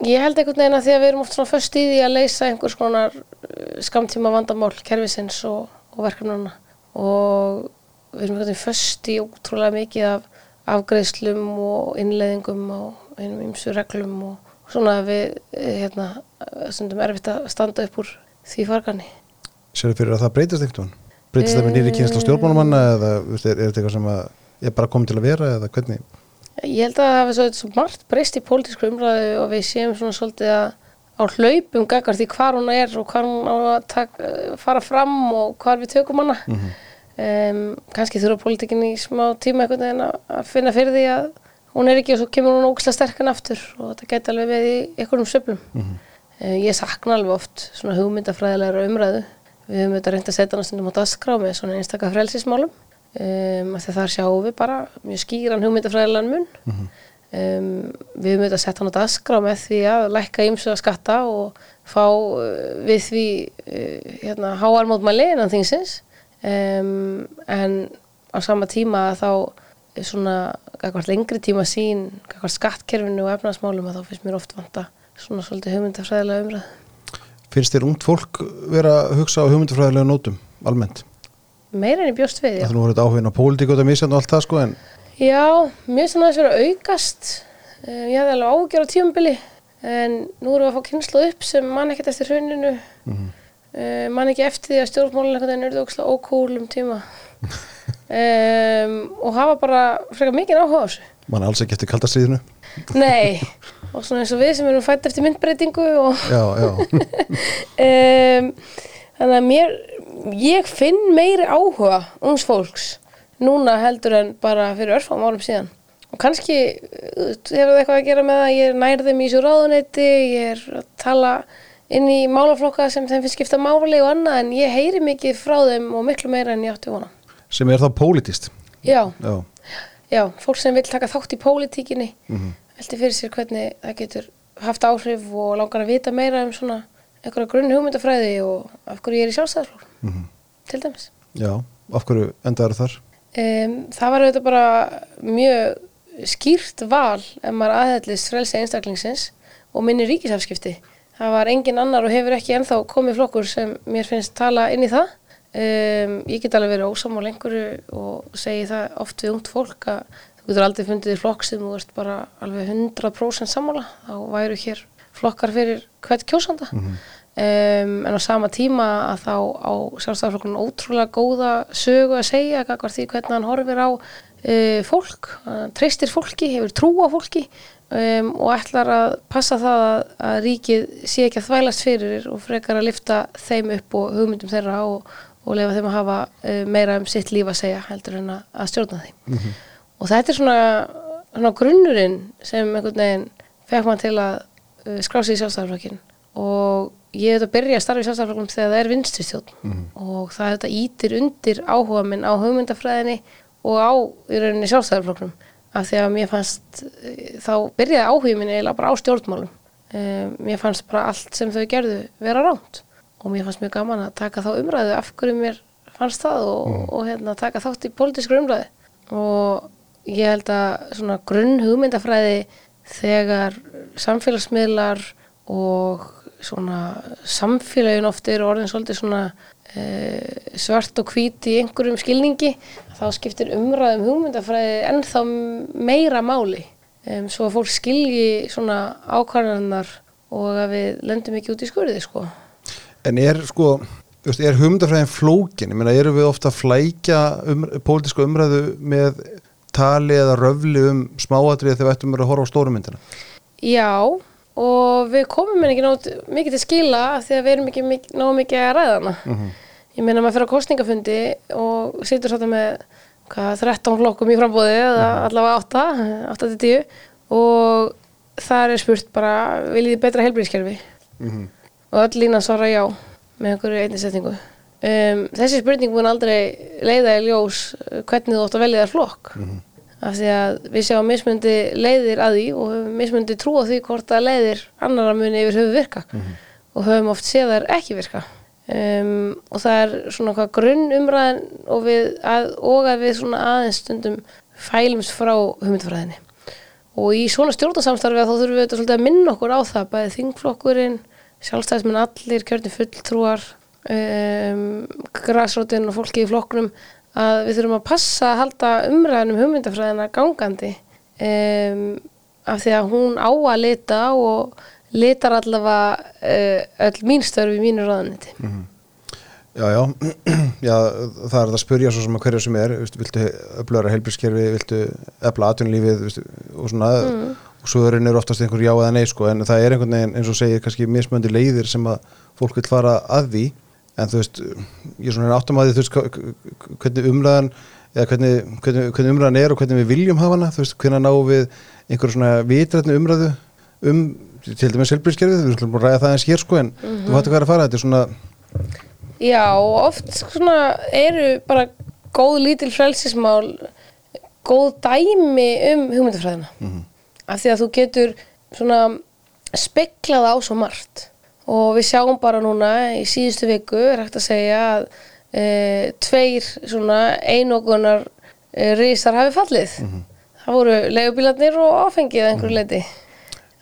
ég held einhvern veginn að því að við erum oft svona föst í því að leysa einhvers konar uh, skamtíma vandamál kerfisins og, og verkefnana og við erum einhvern veginn föst í ótrúlega mikið af afgreiðslum og innleiðingum og einum ymsu reglum og, og svona að við eh, hérna, stundum erfitt að standa upp úr því fargani. Sérðu fyrir að það breytist einhvern veginn? Breytist það með nýri kynsla stjórnmálumanna eða er, er þetta eitthvað sem er bara komið til að vera eða hvernig? Ég held að það hafi svo, svo margt breyst í pólitísku umræðu og við séum svona svolítið að, á hlaupum gaggar því hvar hún er og hvar hún á að taka, fara fram og hvar við tökum hana. Um, kannski þurfa pólitíkin í smá tíma einhvern veginn að finna fyrir því að hún er ekki og svo kemur hún ógislega sterkan aftur og þetta gæti alveg við í einhverjum söflum mm ég sakna alveg oft svona hugmyndafræðilegra umræðu við höfum þetta reynd að setja hana stundum á dagskrá með svona einstaka frelsismálum. Um, af því að þar sjáum við bara mjög skýran hugmyndafræðilegan mun. Um, við höfum þetta sett hann á dagskrá með því að lækka ýmsu að skatta og fá uh, við því uh, hérna, háar mótmæli innan þingsins. Um, en á sama tíma þá svona eitthvað lengri tíma sín eitthvað skattkerfinu og efnaðsmálum að þá finnst mér oft vanta svona svolítið hugmyndafræðilega umræð Finnst þér ungt fólk vera að hugsa á hugmyndafræðilega nótum, almennt? meira en ég bjóst við, já. Það er verið áhugin á pólitík og þetta misjand og allt það sko en Já, mér finnst það að vera aukast. Um, ég hafði alveg ágjör á tímabili en nú erum við að fá kynslu upp sem mann ekkert eftir hruninu. Mm mann ekki eftir því að veginn eru ókslega ókúl um tíma. Um, og hafa bara frekar mikið áhuga á þessu. Mann er alls ekki eftir kaldastriðinu Nei, og svona eins og við sem erum fætt eftir myndbreytingu og Já, já, um, þannig að mér ég finn meiri áhuga ungs fólks núna heldur en bara fyrir örfam árum síðan. Og kannski hefur það eitthvað að gera með að ég er nærðum í svo ráðuneyti ég er að tala inn í málaflokka sem þeim finnst skipta máli og annað en ég heyri mikið frá þeim og miklu meira en ég átti vona sem er þá pólitist já, Já, já, fólk sem vil taka þátt í pólitíkinni velti fyrir sér hvernig það getur haft áhrif og langar að vita meira um svona einhverja grunn hugmyndafræði og af hverju ég er í sjálfstæðarflokk til dæmis. Já, af hverju endaður þar? um, það var auðvitað bara mjög skýrt val ef maður aðhællist frelsi einstaklingsins og minni ríkisafskipti. Það var engin annar og hefur ekki ennþá komið flokkur sem mér finnst tala inn í það. Um, ég get alveg verið ósamál einhverju og segi það oft við ungt fólk að þú getur aldrei fundið í flokk sem þú ert bara alveg 100% sammála. Þá væru hér flokkar fyrir hvert kjósanda. Um, en á sama tíma að þá á sjálfstæðarflokkurinn ótrúlega góða sögu að segja því hvernig hann horfir á uh, fólk, hann treystir fólki hefur trú á fólki um, og ætlar að passa það að, að ríkið sé ekki að þvælast fyrir og frekar að lifta þeim upp og hugmyndum þeirra og, og lefa þeim að hafa uh, meira um sitt líf að segja heldur en að, stjórna því og þetta er svona, svona grunnurinn sem einhvern veginn fekk mann til að uh, skrá sig í sjálfstæðarflokkin og ég hef þetta að byrja að starfa í sjálfstæðarflokkin þegar það er vinstristjórn. Og það þetta ítir undir áhuga minn á hugmyndafræðinni og á í rauninni sjálfstæðarflokknum af því að mér fannst eh, þá byrjaði áhugin minn eiginlega bara á stjórnmálum. Um, mér fannst bara allt sem þau gerðu vera ránt og mér fannst mjög gaman að taka þá umræðu af hverju mér fannst það og, og hérna, taka þátt í pólitískur umræðu. Og ég held að svona grunn hugmyndafræði þegar samfélagsmiðlar og svona samfélagin oft eru orðin svolítið svona e, svart og hvít í einhverjum skilningi þá skiptir umræðum hugmyndafræði ennþá meira máli um, svo að fólk skilji svona ákvarðanar og að við lendum ekki út í skurði sko. En er sko, er hugmyndafræðin flókin? Ég meina, erum við ofta að flækja um, pólitísku umræðu með tali eða röfli um smáatrið þegar við ættum að horfa á stórumyndina? Já og við komum henni ekki nót, mikið til skila því að við erum ekki nóg mikið að ræða hana. Ég meina maður fyrir á kostningafundi og situr svolítið með hvað, 13 flokkum í frambóði eða allavega 8, 8 til 10 og þar er spurt bara viljið þið betra helbriðskerfi og öll lína svara já með einhverju einni setningu. Um, þessi spurning mun aldrei leiða í ljós uh, hvernig þú átt að velja þér flokk af því að við sjáum mismundi leiðir að því og höfum mismundi trú á því hvort að leiðir annara muni yfir höfu virka. Og höfum oft séð þær ekki virka. Um, og það er svona hvað grunn umræðin og, við, að, og að við svona aðeins stundum fælumst frá hugmyndfræðinni og í svona stjórnarsamstarfi að þá þurfum við að minna okkur á það bæði þingflokkurinn, sjálfstæðismenn allir, kjörni fulltrúar um, græsrótin og fólki í flokknum að við þurfum að passa að halda umræðinum hugmyndafræðina gangandi um, af því að hún á að lita og litar allavega uh, öll mín störf í mínu ráðaniti Já, já, já, það er það að spyrja svo sem að hverju sem er, viltu, viltu öflöra heilbrískerfi, viltu efla atvinnulífið og svona, og og svörin eru oftast einhver já eða nei sko en það er einhvern veginn eins og segir kannski mismöndi leiðir sem að fólk vil fara að því en þú veist, ég er svona áttum að því þú veist hvernig umræðan eða hvernig, hvernig, hvernig umræðan er og hvernig við viljum hafa hana, þú veist, hvernig náum við einhver svona vitrætni umræðu um, til dæmis helbriðskerfið, við að ræða það eins hér sko en þú fattu hvað er að fara, þetta er svona Já, oft svona eru bara góð lítil frelsismál góð dæmi um hugmyndafræðina. Af því að þú getur svona speklað á svo margt og við sjáum bara núna í síðustu viku er hægt að segja að e, tveir svona einogunar e, risar hafi fallið. Það voru leigubílarnir og áfengið að einhverju leiti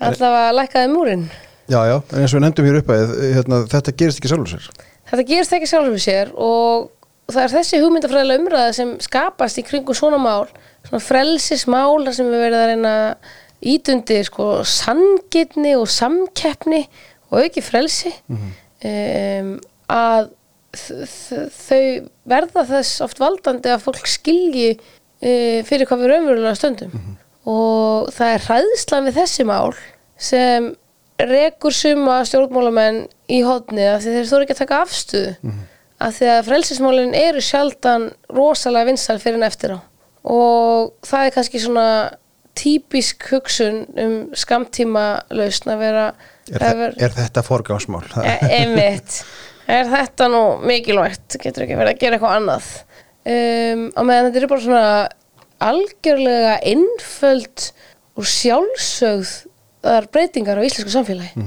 allavega lækkaði múrin já, já, en eins og við nefndum hér upp að hérna, þetta gerist ekki sjálfur sér. Þetta gerist ekki sjálfur sér og það er þessi hugmyndafræðilega umræða sem skapast í kringu svona mál, svona frelsismál sem við verðum að reyna ítundi sko sangitni og samkeppni og auki frelsi um, að þ- þ- þau verða þess oft valdandi að fólk skilji uh, fyrir hvað við raunverulega stöndum. Og það er hræðslan við þessi mál sem rekur suma stjórnmálamenn í hodni af því þeir þóru ekki að taka afstöðu af því að frelsismálin eru sjaldan rosalega vinsæl fyrir en eftir á. Og það er kannski svona típisk hugsun um skamtíma lausn að vera er, vera- er þetta forgámsmál E- einmitt. Er þetta nú mikilvægt? Getur ekki verið að gera eitthvað annað? Um, á meðan þetta eru bara svona algjörlega einföld og sjálfsögð breytingar á íslensku samfélagi.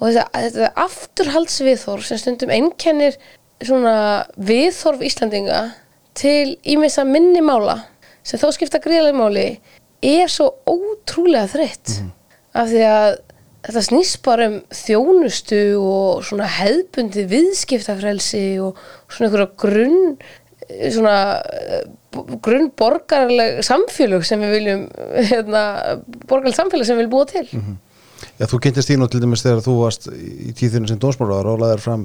Og þetta, þetta afturhaldsviðhorf sem stundum einkennir svona viðhorf Íslandinga til ímessa minni mála sem þó skipta gríðlega máli er svo ótrúlega þreytt. Af því að þetta snýst bara um þjónustu og svona hefðbundi viðskiptafrelsi og svona einhverja grunn svona eh, b- grunn borgarleg samfélög sem við viljum hérna, borgarleg samfélög sem við viljum búa til. Já, þú kynntist því nú til dæmis þegar þú varst í tíðinu sem dómsmálaðar og laðir fram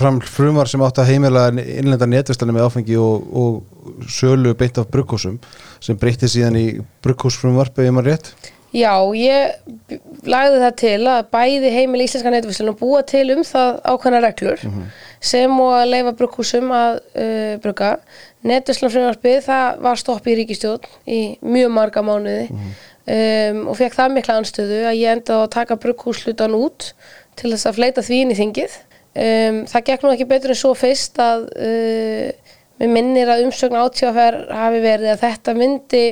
fram frumvar sem átti að heimila innlenda netvistarni með áfengi og, og sölu beint af brugghúsum sem breytti síðan í brugghúsfrumvarp eða maður rétt Já, ég lagði það til að bæði heimil íslenska netvíslun og búa til um það ákveðna reglur sem og að leifa brugghúsum að uh, brugga. Netvíslun frumvarpið það var stopp í ríkistjórn í mjög marga mánuði um, og fekk það mikla anstöðu að ég endaði að taka brugghúslutan út til þess að fleita því inn í þingið. Um, það gekk nú ekki betur en svo fyrst að uh, mér minnir að umsögn átjáfer hafi verið að þetta myndi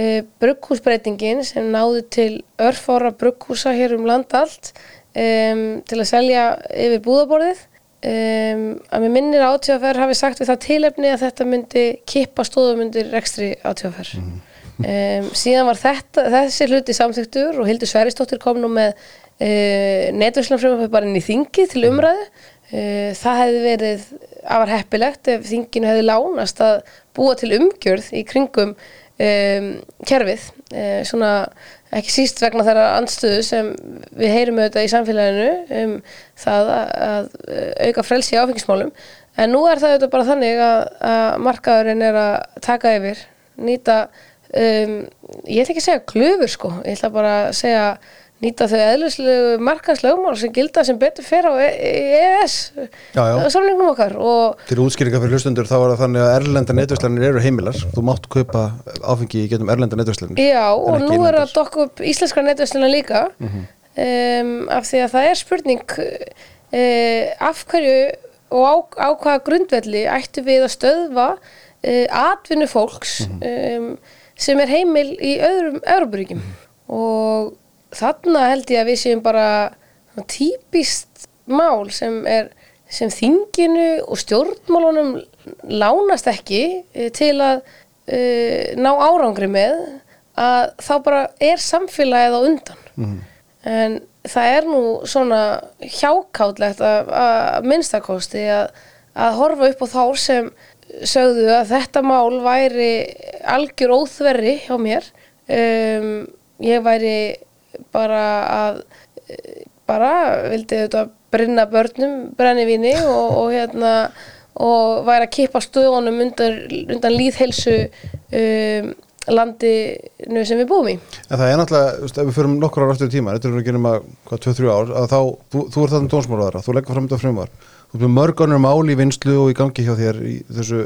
uh, brugghúsbreytingin sem náði til örfára brugghúsa hér um land allt um, til að selja yfir búðaborðið um, að mér minnir að átjáfer hafi sagt við það tilefni að þetta myndi kippa stóðum undir rekstri átjáfer um, síðan var þetta, þessi hluti samþyktur og Hildur Sveristóttir kom nú með uh, netverslunarfrumvarpið bara inn í þingi til umræðu. Uh, það hefði verið afar heppilegt ef þinginu hefði lánast að búa til umgjörð í kringum um, kerfið uh, svona ekki síst vegna þeirra andstöðu sem við heyrum auðvitað í samfélaginu um það að, að uh, auka frelsi áfengismálum. En nú er það auðvitað bara þannig að, að markaðurinn er að taka yfir nýta um, ég ætla ekki að segja klöfur sko. Ég ætla bara að segja nýta þau eðlislegu markaðslögmál sem gilda sem betur fer á E- EES já. samlingum okkar og Til útskýringa fyrir hlustundur þá er það þannig að erlenda netvislanir eru heimilar. Þú mátt kaupa áfengi í getum erlenda netvislanir Já, og nú er innlendir. að dokka upp íslenskra netversluna líka. Um, af því að það er spurning uh, af hverju og á, á hvaða grundvelli ættu við að stöðva uh, atvinnu fólks um, sem er heimil í öðrum Európaríkjum og þarna held ég að við séum bara típist mál sem er sem þinginu og stjórnmálunum lánast ekki eh, til að uh, ná árangri með að þá bara er samfélagið á undan. En það er nú svona hjákátlegt að, að minnstakosti að, að horfa upp á þá sem sögðu að þetta mál væri algjör óþverri hjá mér. Um, ég væri bara að bara vildi þetta brinna börnum brennivíni og, og hérna og væri að kippa stöðunum undan, undan líðhelsu um, landinu sem við búum í. En það er náttúrulega, ef við förum nokkur ára aftur í tíma, þetta er ekki nema, hvað, 2-3 ár, að þá, þú, þú ert þarna dónsmálaðara, þú leggur fram þetta frumvar, þú erum mörg ánur mál í vinslu og í gangi hjá þér í þessu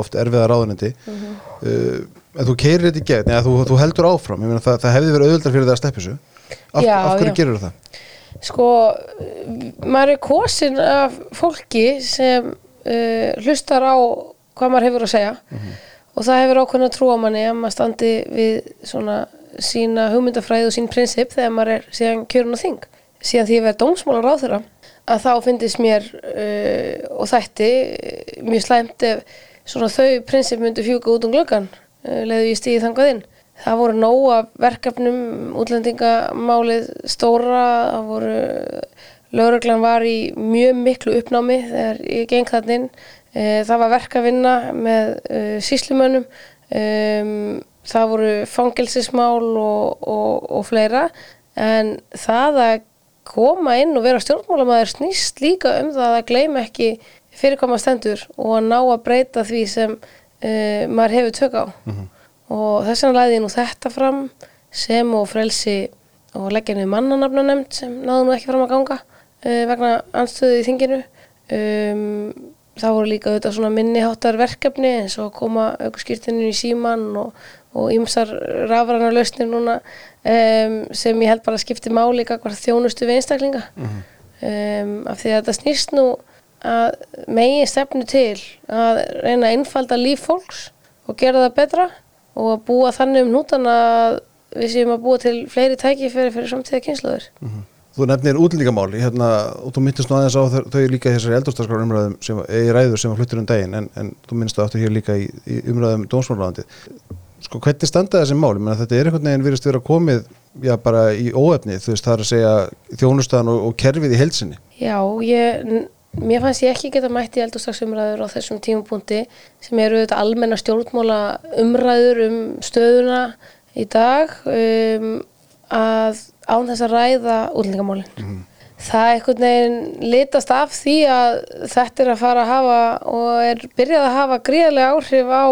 oft erfiða ráðunendi, uh, en þú keirir þetta í gegn, eða þú, þú heldur áfram, ég meina það, það hefði verið auðvöldar fyrir það að steppi þessu. Af, Já, af hverju já. gerur það? sko, maður er kosin af fólki sem uh, hlustar á hvað maður hefur að segja og það hefur ákveðna trú á manni að maður standi við svona sína hugmyndafræði og sín prinsip þegar maður er síðan kjörun og þing síðan því ég verið dómsmálar á þeirra að þá finnist mér uh, og þætti uh, mjög slæmt ef svona þau prinsip myndu fjúka út um glöggan uh, leðu ég stíði þangað inn það voru nóg af verkefnum útlendingamálið stóra það voru lögreglan var í mjög miklu uppnámi þegar ég geng þann inn. E, það var verk að vinna með e, síslumönnum um, það voru fangelsismál og, og, og fleira. En það að koma inn og vera stjórnmálamæður snýst líka um það að gleyma ekki fyrir hvað maður stendur og að ná að breyta því sem uh, maður hefur tök á og þess vegna lagði ég nú þetta fram sem og frelsi og leggja niður mannanafna nefnd sem náðu nú ekki fram að ganga uh, vegna anstöðu í þinginu. Um, það voru líka auðvitað svona minniháttar verkefni eins og koma aukurskýrtinu í síman og, og ýmsar rafræna lausnir núna um, sem ég held bara skipti máli hvað þjónustu við einstaklinga. Um, af því að þetta snýst nú að megin stefnu til að reyna að einfalda líf fólks og gera það betra og að búa þannig um nútan að við séum að búa til fleiri tækifæri fyrir samtíða kynsluður. Þú nefnir útlendingamáli, hérna, og þú myndist nú aðeins á þau, þau líka í þessari eldurstaskrára umræðum sem, í ræður sem var fluttur um daginn, en, en þú minnst það aftur hér líka í, í umræðum dómsmálaráðandi. Sko, hvernig standa þessi mál? Ég meina, þetta er einhvern veginn virðist vera komið, já, bara í óefni, þú veist, það er að segja þjónustan og, og kerfið í heilsinni. Já, ég, mér fannst ég ekki geta mætt í eldurstaksumræður á þessum tímapunkti sem eru auðvitað almenna stjórnmála umræður um stöðuna í dag um, að án þess að ræða útlendingamálin. Það er einhvern veginn litast af því að þetta er að fara að hafa og er byrjað að hafa gríðarlega áhrif á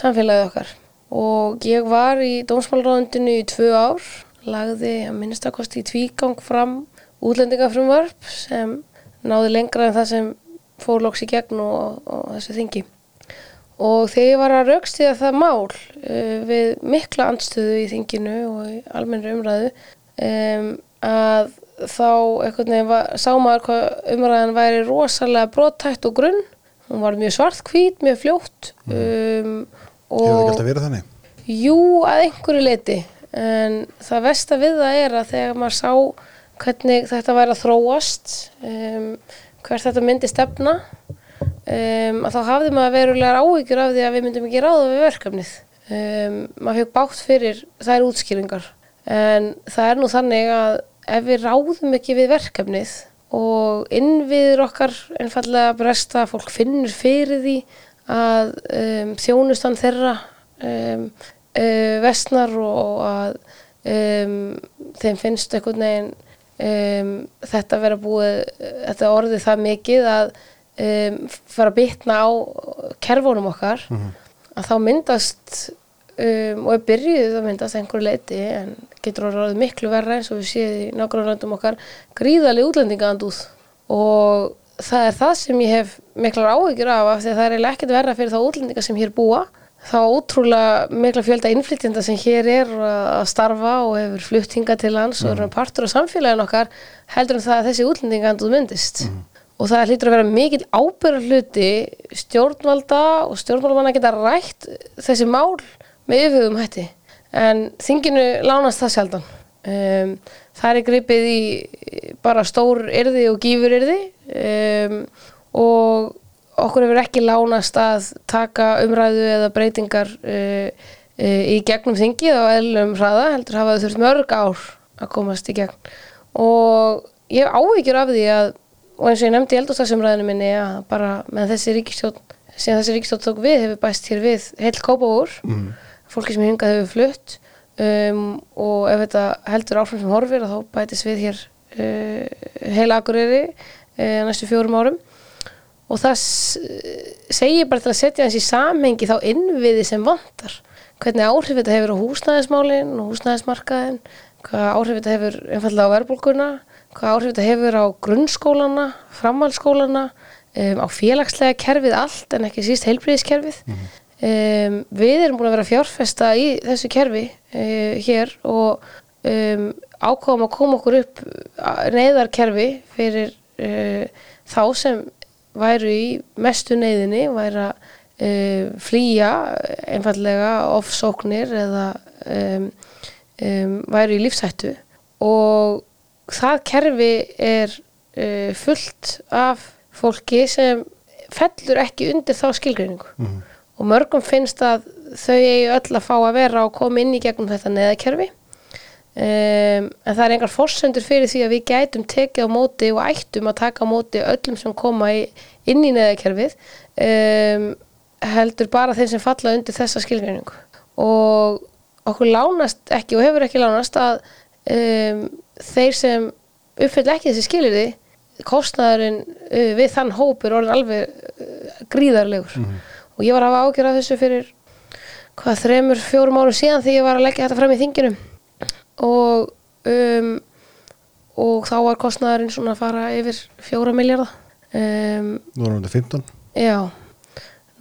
samfélagið okkar. Og ég var í dómsmálaráðundinu í tvö ár, lagði að minnstakosti í tvígang fram útlendingafrumvarp sem náði lengra en það sem fór loks í gegn og, og þessu þingi. Og þegar ég var að raukstíða það mál uh, við mikla andstöðu í þinginu og í almennri umræðu um, að þá veginn var, sá maður hvað umræðan væri rosalega brottætt og grunn. Hún var mjög svartkvít, mjög fljótt. Um, Hefur það ekki alltaf verið þannig? Jú, að einhverju leiti en það versta við það er að þegar maður sá hvernig þetta væri að þróast um, hvert þetta myndi stefna um, að þá hafði maður verulegar áhyggjur af því að við myndum ekki ráða við verkefnið. Um, maður fekk bátt fyrir þær útskýringar. En það er nú þannig að ef við ráðum ekki við verkefnið og innviður okkar einfallega bresta, fólk finnur fyrir því að um, þjónustan þeirra um, uh, vestnar og að um, þeim finnst einhvern veginn um, þetta vera búið, þetta orðið það mikið að um, fara að bitna á kerfunum okkar. Að þá myndast um, og er byrjuð að myndast að einhverju leiti en getur orðið miklu verra eins og við séum í nágrannlöndum okkar gríðarlega útlendingaandúð. Og það er það sem ég hef miklar áhyggjur af af því að það er ekkert verra fyrir þá útlendinga sem hér búa þá ótrúlega mikla fjölda innflytjenda sem hér er að starfa og hefur flutt hinga til lands og eru partur af samfélagin okkar heldur en það að þessi útlendingaandúð myndist. Og það hlýtur að vera mikil ábyrgar hluti stjórnvalda og stjórnvaldamanna geta rætt þessi mál með yfirhugum hætti. En þinginu lánast það sjaldan. Um, það er gripið í bara stór yrði og gífur yrði um, og okkur hefur ekki lánast að taka umræðu eða breytingar uh, uh, í gegnum þingið á eðlum hraða heldur hafa þurft mörg ár að komast í gegn og ég áhyggjur af því að og eins og ég nefndi í eldurstagsumræðinu minni að bara með þessi ríkistjórn síðan þessi ríkistjórn tók við hefur bæst hér við heill kópavúr mm. fólki sem hingað hefur flutt um, og ef þetta heldur áfram sem horfir þá bætist við hér uh, heila akureyri uh, næstu fjórum árum og það segir bara til að setja í samhengi þá innviði sem vantar hvernig áhrif þetta hefur á húsnæðismálin og húsnæðismarkaðin, hvað áhrif þetta hefur einfallega á verbulguna, hvað áhrif þetta hefur á grunnskólana, framhaldsskólana, um, á félagslega kerfið allt en ekki síst heilbriðiskerfið. Um, við erum búin að vera fjárfesta í þessu kerfi uh, hér og um, ákváðum að koma okkur upp neyðarkerfi fyrir uh, þá sem væru í mestu neyðinni, væru að uh, flýja einfallega ofsóknir eða um, um, væru í lífsættu og það kerfi er uh, fullt af fólki sem fellur ekki undir þá skilgreiningu. Og mörgum finnst að þau eigi öll að fá að vera og koma inn í gegnum þetta neðakerfi um, en það er engar forsendur fyrir því að við gætum tekið á móti og ættum að taka á móti öllum sem koma í, inn í neðakerfið um, heldur bara þeim sem falla undir þessa skilgreiningu. Og okkur lánast ekki og hefur ekki lánast að um, þeir sem uppfyll ekki þessi skilirði kostnaðurinn uh, við þann hóp er orðin alveg uh, gríðarlegur. Og ég var að hafa ágjör af þessu fyrir hvað þremur, fjórum árum síðan því ég var að leggja þetta fram í þinginu og um, og þá var kostnaðurinn svona að fara yfir fjóra miljardar um, Nú erum við 15 Já,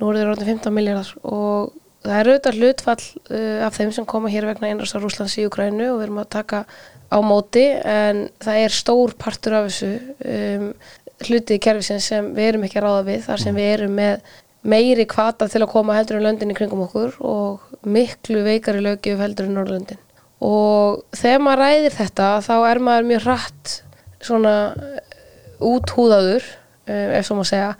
nú þeir orðin 15 miljardar og það er auðvitað hlutfall uh, af þeim sem koma hér vegna einrásar Rúslands í Ukrænu og við erum að taka á móti en það er stór partur af þessu um, hluti í kerfisins sem við erum ekki að ráða við þar sem við erum með meiri kvata til að koma heldur en löndin í kringum okkur og miklu veikari lögjöf heldur en Norrlöndin og þegar maður ræðir þetta þá er maður mjög hratt svona úthúðaður um, ef svo má segja.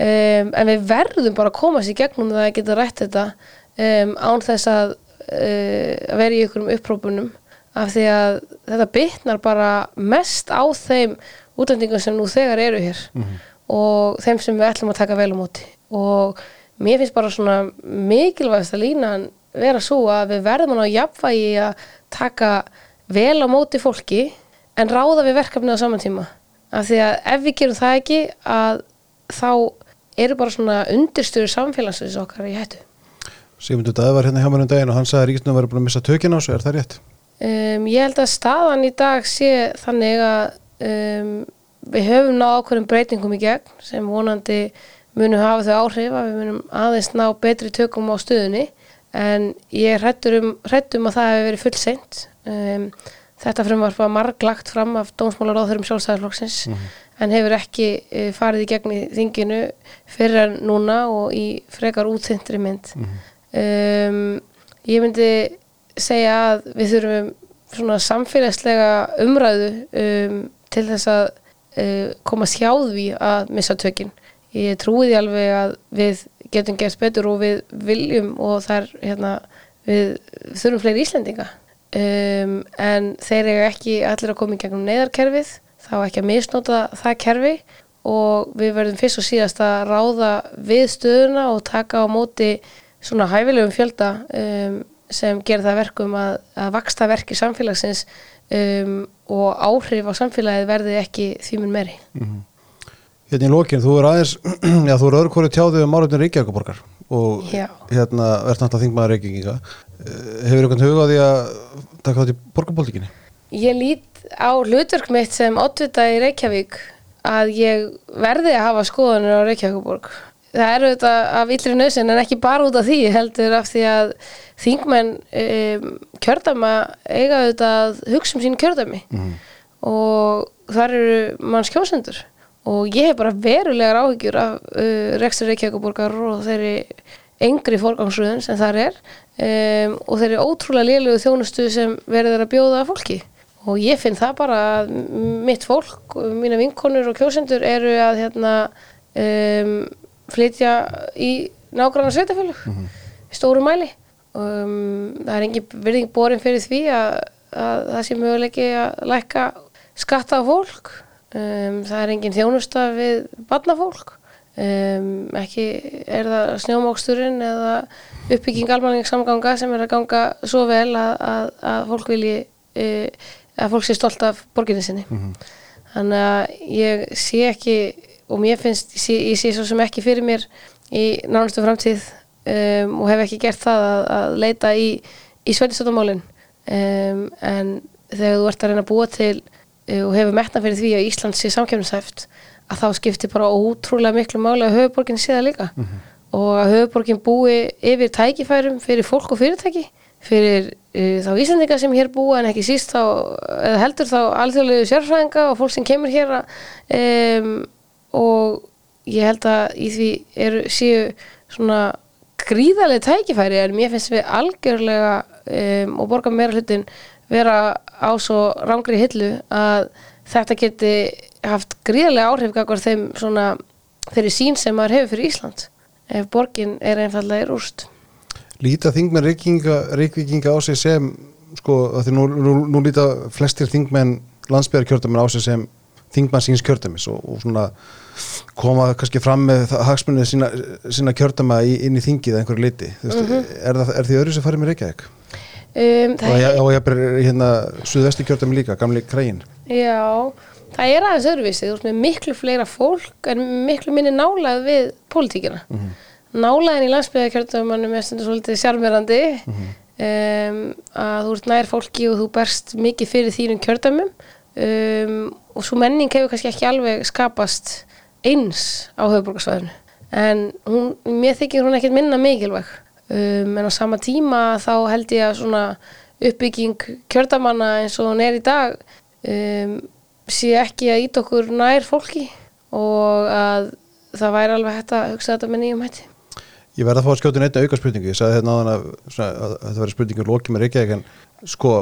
Um, en við verðum bara að koma sér gegnum það að geta rætt þetta um, án þess að, að vera í ykkurum upprópunum af því að þetta bitnar bara mest á þeim útlendingum sem nú þegar eru hér og þeim sem við ætlum að taka vel á móti. Og mér finnst bara svona mikilvægast að línan vera svo að við verðum að ná jafnvægi að taka vel á móti fólki en ráða við verkefnið á saman tíma. Af því að ef við gerum það ekki að þá eru bara svona undirstöður samfélagsins okkar í hættu. Sigmundur Daði var hérna hjá mér um daginn og hann sagði að Ríkisnum var búin að missa tökina á sig, er það rétt? Um, ég held að staðan í dag sé þannig að um, við höfum náð ákveðum breytingum í gegn sem vonandi munum hafa þau áhrif að við munum aðeins ná betri tökum á stöðunni en ég hrættur um, hrættum að það hefur verið full seint um, þetta frumvarp var marglagt fram af dómsmálaráðurum sjálfstæðarflokksins en hefur ekki uh, farið í gegn í þinginu fyrir en núna og í frekar útþyntri mynd. Um, ég myndi segja að við þurfum svona samfélagslega umræðu um, til þess að uh, koma hjá því að missa tökin. Ég trúi því alveg að við getum gert betur og við viljum og þar hérna við þurfum fleiri Íslendinga um, en þeir eru ekki allir að koma í gegnum neyðarkerfið þá ekki að misnota það kerfi og við verðum fyrst og síðast að ráða við stöðuna og taka á móti svona hæfilegum fjölda um, sem gerir það verkum að, að vaksta verki samfélagsins um, og áhrif á samfélagið verði ekki því mun meiri. Hérna í lokin, þú er aðeins, já þú er öðru hverju tjáðið um málefnin Reykjavíkuborgar og Já. hérna verðt náttúrulega þingmaður Reykjavíkinga. Eh, Hefur ykkur hugað því að taka þátt í borgarpolíkinni? Ég lít á hlutverk mitt sem oddvita í Reykjavík að ég verði að hafa skoðanir á Reykjavíkuborg. Það eru þetta af yllri nöðsinn en ekki bara út af því heldur af því að þingmenn um, kjördama eiga auðvitað að hugsa um sín kjördami og þar eru manns kjósendur og ég hef bara verulegar áhyggjur af uh, rekstur Reykjavíkuborgar og þeirri engri forgangsröðun sem þar er um, og þeirri ótrúlega lélegu þjónustu sem verður að bjóða fólki. Og ég finn það bara að mitt fólk, mína vinkonur og kjósendur eru að hérna um, flytja í nágrannar sveitafélög í stóru mæli. Um, það er engin virðing borin fyrir því að, að það sé möguleiki að lækka skatta á fólk um, það er engin þjónusta við barnafólk. Um, ekki er það snjómóksturinn eða uppbygging almanningssamganga sem er að ganga svo vel að, að, að fólk vilji e, að fólk sé stolt af borginni sinni. Þannig að ég sé ekki og mér finnst, ég sé, ég sé svo sem ekki fyrir mér í nánustu framtíð um, og hef ekki gert það að, að leita í, í sveitistöndamálin um, en þegar þú ert að reyna að búa til og hefur metna fyrir því að Ísland sé samkjöfnishæft að þá skiptir bara ótrúlega miklu máli að höfuborgin sé það líka. Og að höfuborgin búi yfir tækifærum fyrir fólk og fyrirtæki fyrir uh, þá Íslandinga sem hér búa en ekki síst þá, eða heldur þá alþjóðlegu sérfræðinga og fólk sem kemur hér að, um, og ég held að í því eru séu svona gríðarlega tækifæri en mér finnst við algjörlega um, og borga meira hlutin vera á svo rángri hillu að þetta geti haft gríðarlega áhrif gagvar þeim svona þeirri sín sem maður hefur fyrir Ísland ef borgin er einfallega í rúst. Líta þingmenn reykvíkinga á sig sem sko, því nú, nú, nú líta flestir þingmenn landsbyrjarkjördumin á sig sem þingmann síns kjördumis og, og svona koma kannski fram með hagsmunni sína, sína kjördama í, inn í þingið að einhverju liti, þú veist, er, er því öðru sem farið með Reykjavík? Um, Og ég, er hérna suðvesti kjördami líka, gamli krægin Já, það er aðeins öðruvísi, þú veist með miklu fleira fólk en miklu minni nálað við pólitíkina. Mm -hmm. Nálaðin í landsbyggðarkjörðumannum er stundur svolítið sjarmerandi. Um, að þú ert nær fólki og þú berst mikið fyrir þínum kjördamum um, og svo menning hefur kannski ekki alveg skapast eins á höfuborgarsvæðinu en hún, mér þykir hún ekkert minna mikilvæg um, en á sama tíma þá held ég að svona uppbygging kjördamanna eins og hún er í dag um, sé ekki að ít okkur nær fólki og að það væri alveg hægt að hugsa þetta með nýjum hætti. Ég verði að fá að skjóta neitt auka spurningu, ég sagði hérna áðan að, að þetta verði spurningur lokið með Reykjavík en sko,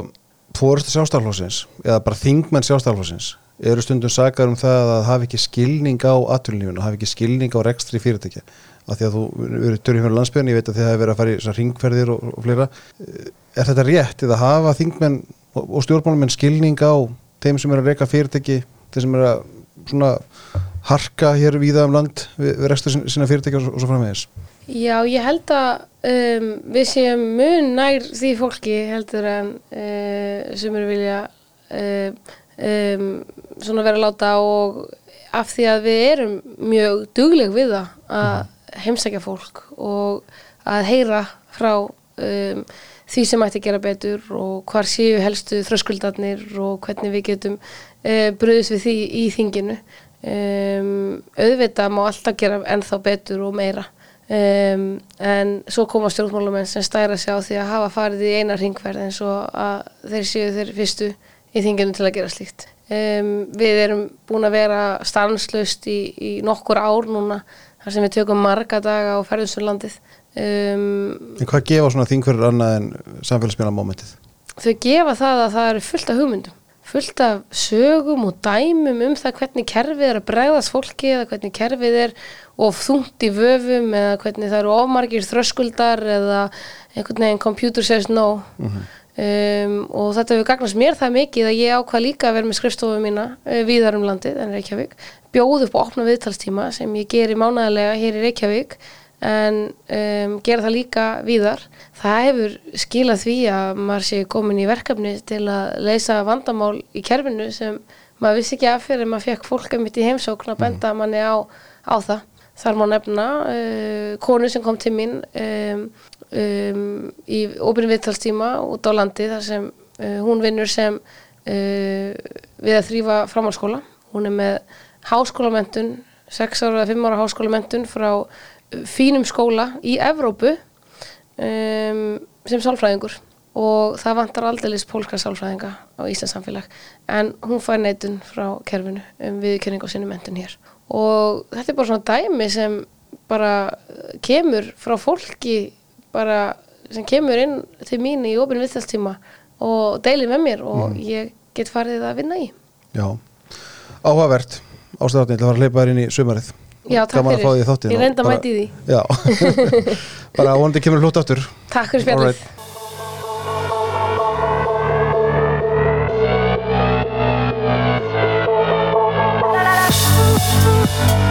fórustu sjálfstæðarflósins eða bara þingmenn sjálfstæðarflósins eru stundum sakar um það að hafi ekki skilning á atvinnulífinu, hafi ekki skilning á rekstri fyrirtækja, af því að þú eru törjum fyrir landsbyrðin, ég veit að þið hafi verið að fara í ringferðir og, og fleira. Er þetta rétt eða hafa þingmenn og, og stjórnmálmenn skilning á þeim sem eru að reyka fyrirtæki, þeim sem eru að svona harka hér víða um land við, við rekstur sinna fyrirtækja og, og svo framvegis? Já, ég held að um, við séum mun nær því fólki heldur en uh, sem eru vilja uh, um, svona vera að láta og af því að við erum mjög dugleg við það að heimsækja fólk og að heyra frá um, því sem ætti að gera betur og hvar séu helstu þröskuldarnir og hvernig við getum uh, bröðist við því í þinginu. Um, auðvitað má alltaf gera ennþá betur og meira. Um, en svo koma stjórnmálamenn sem stæra sig á því að hafa farið í eina ringverð eins og að þeir séu þeir fyrstu í þinginu til að gera slíkt. Um, við erum búin að vera stanslust í, í nokkur ár núna þar sem við tökum marga daga á ferðunsturlandið um, En hvað gefa svona þingverður annað en samfélagsmiðla mómentið? þau gefa það að það eru fullt af hugmyndum fullt af sögum og dæmum um það hvernig kerfið er að bregðast fólki eða hvernig kerfið er of þungt í vöfum eða hvernig það eru ofmargir þröskuldar eða einhvern veginn computer says no um, og þetta hefur gagnast mér það mikið að ég ákvað líka að vera með skrifstofu mína uh, víðar um landið en Reykjavík bjóð upp og opna viðtalstíma sem ég geri mánæðilega hér í Reykjavík en um, gera það líka víðar. Það hefur skilað því að maður sé komin í verkefni til að leysa vandamál í kerfinu sem maður vissi ekki af fyrir maður fekk fólk um mitt í heimsókn að benda manni á, á það. Þar má nefna uh, konu sem kom til mín um, um, í óbyrjum viðtalstíma út á landi þar sem uh, hún vinnur sem uh, við að þrýfa framhalskóla. Hún er með háskólamentun, 6 ára eða 5 ára háskólamentun frá fínum skóla í Evrópu um, sem sálfræðingur. Og það vantar aldeilis pólska sálfræðinga á Íslands samfélag. En hún fær neitun frá kerfinu um viðkynning og sinni mentun hér. Og þetta er bara svona dæmi sem bara kemur frá fólki bara sem kemur inn til mín í ofinu viðtalstíma og deilir með mér og ég get farið að vinna í. Já, áhugavert. Ástæðarni, það var að hleypa þér inn í sumarið. Já, takk Gaman að fyrir. þáttinn Ég reynda að mæti í því. Já, bara vonandi kemur hlútt aftur. Takk fyrir spjallið. Thank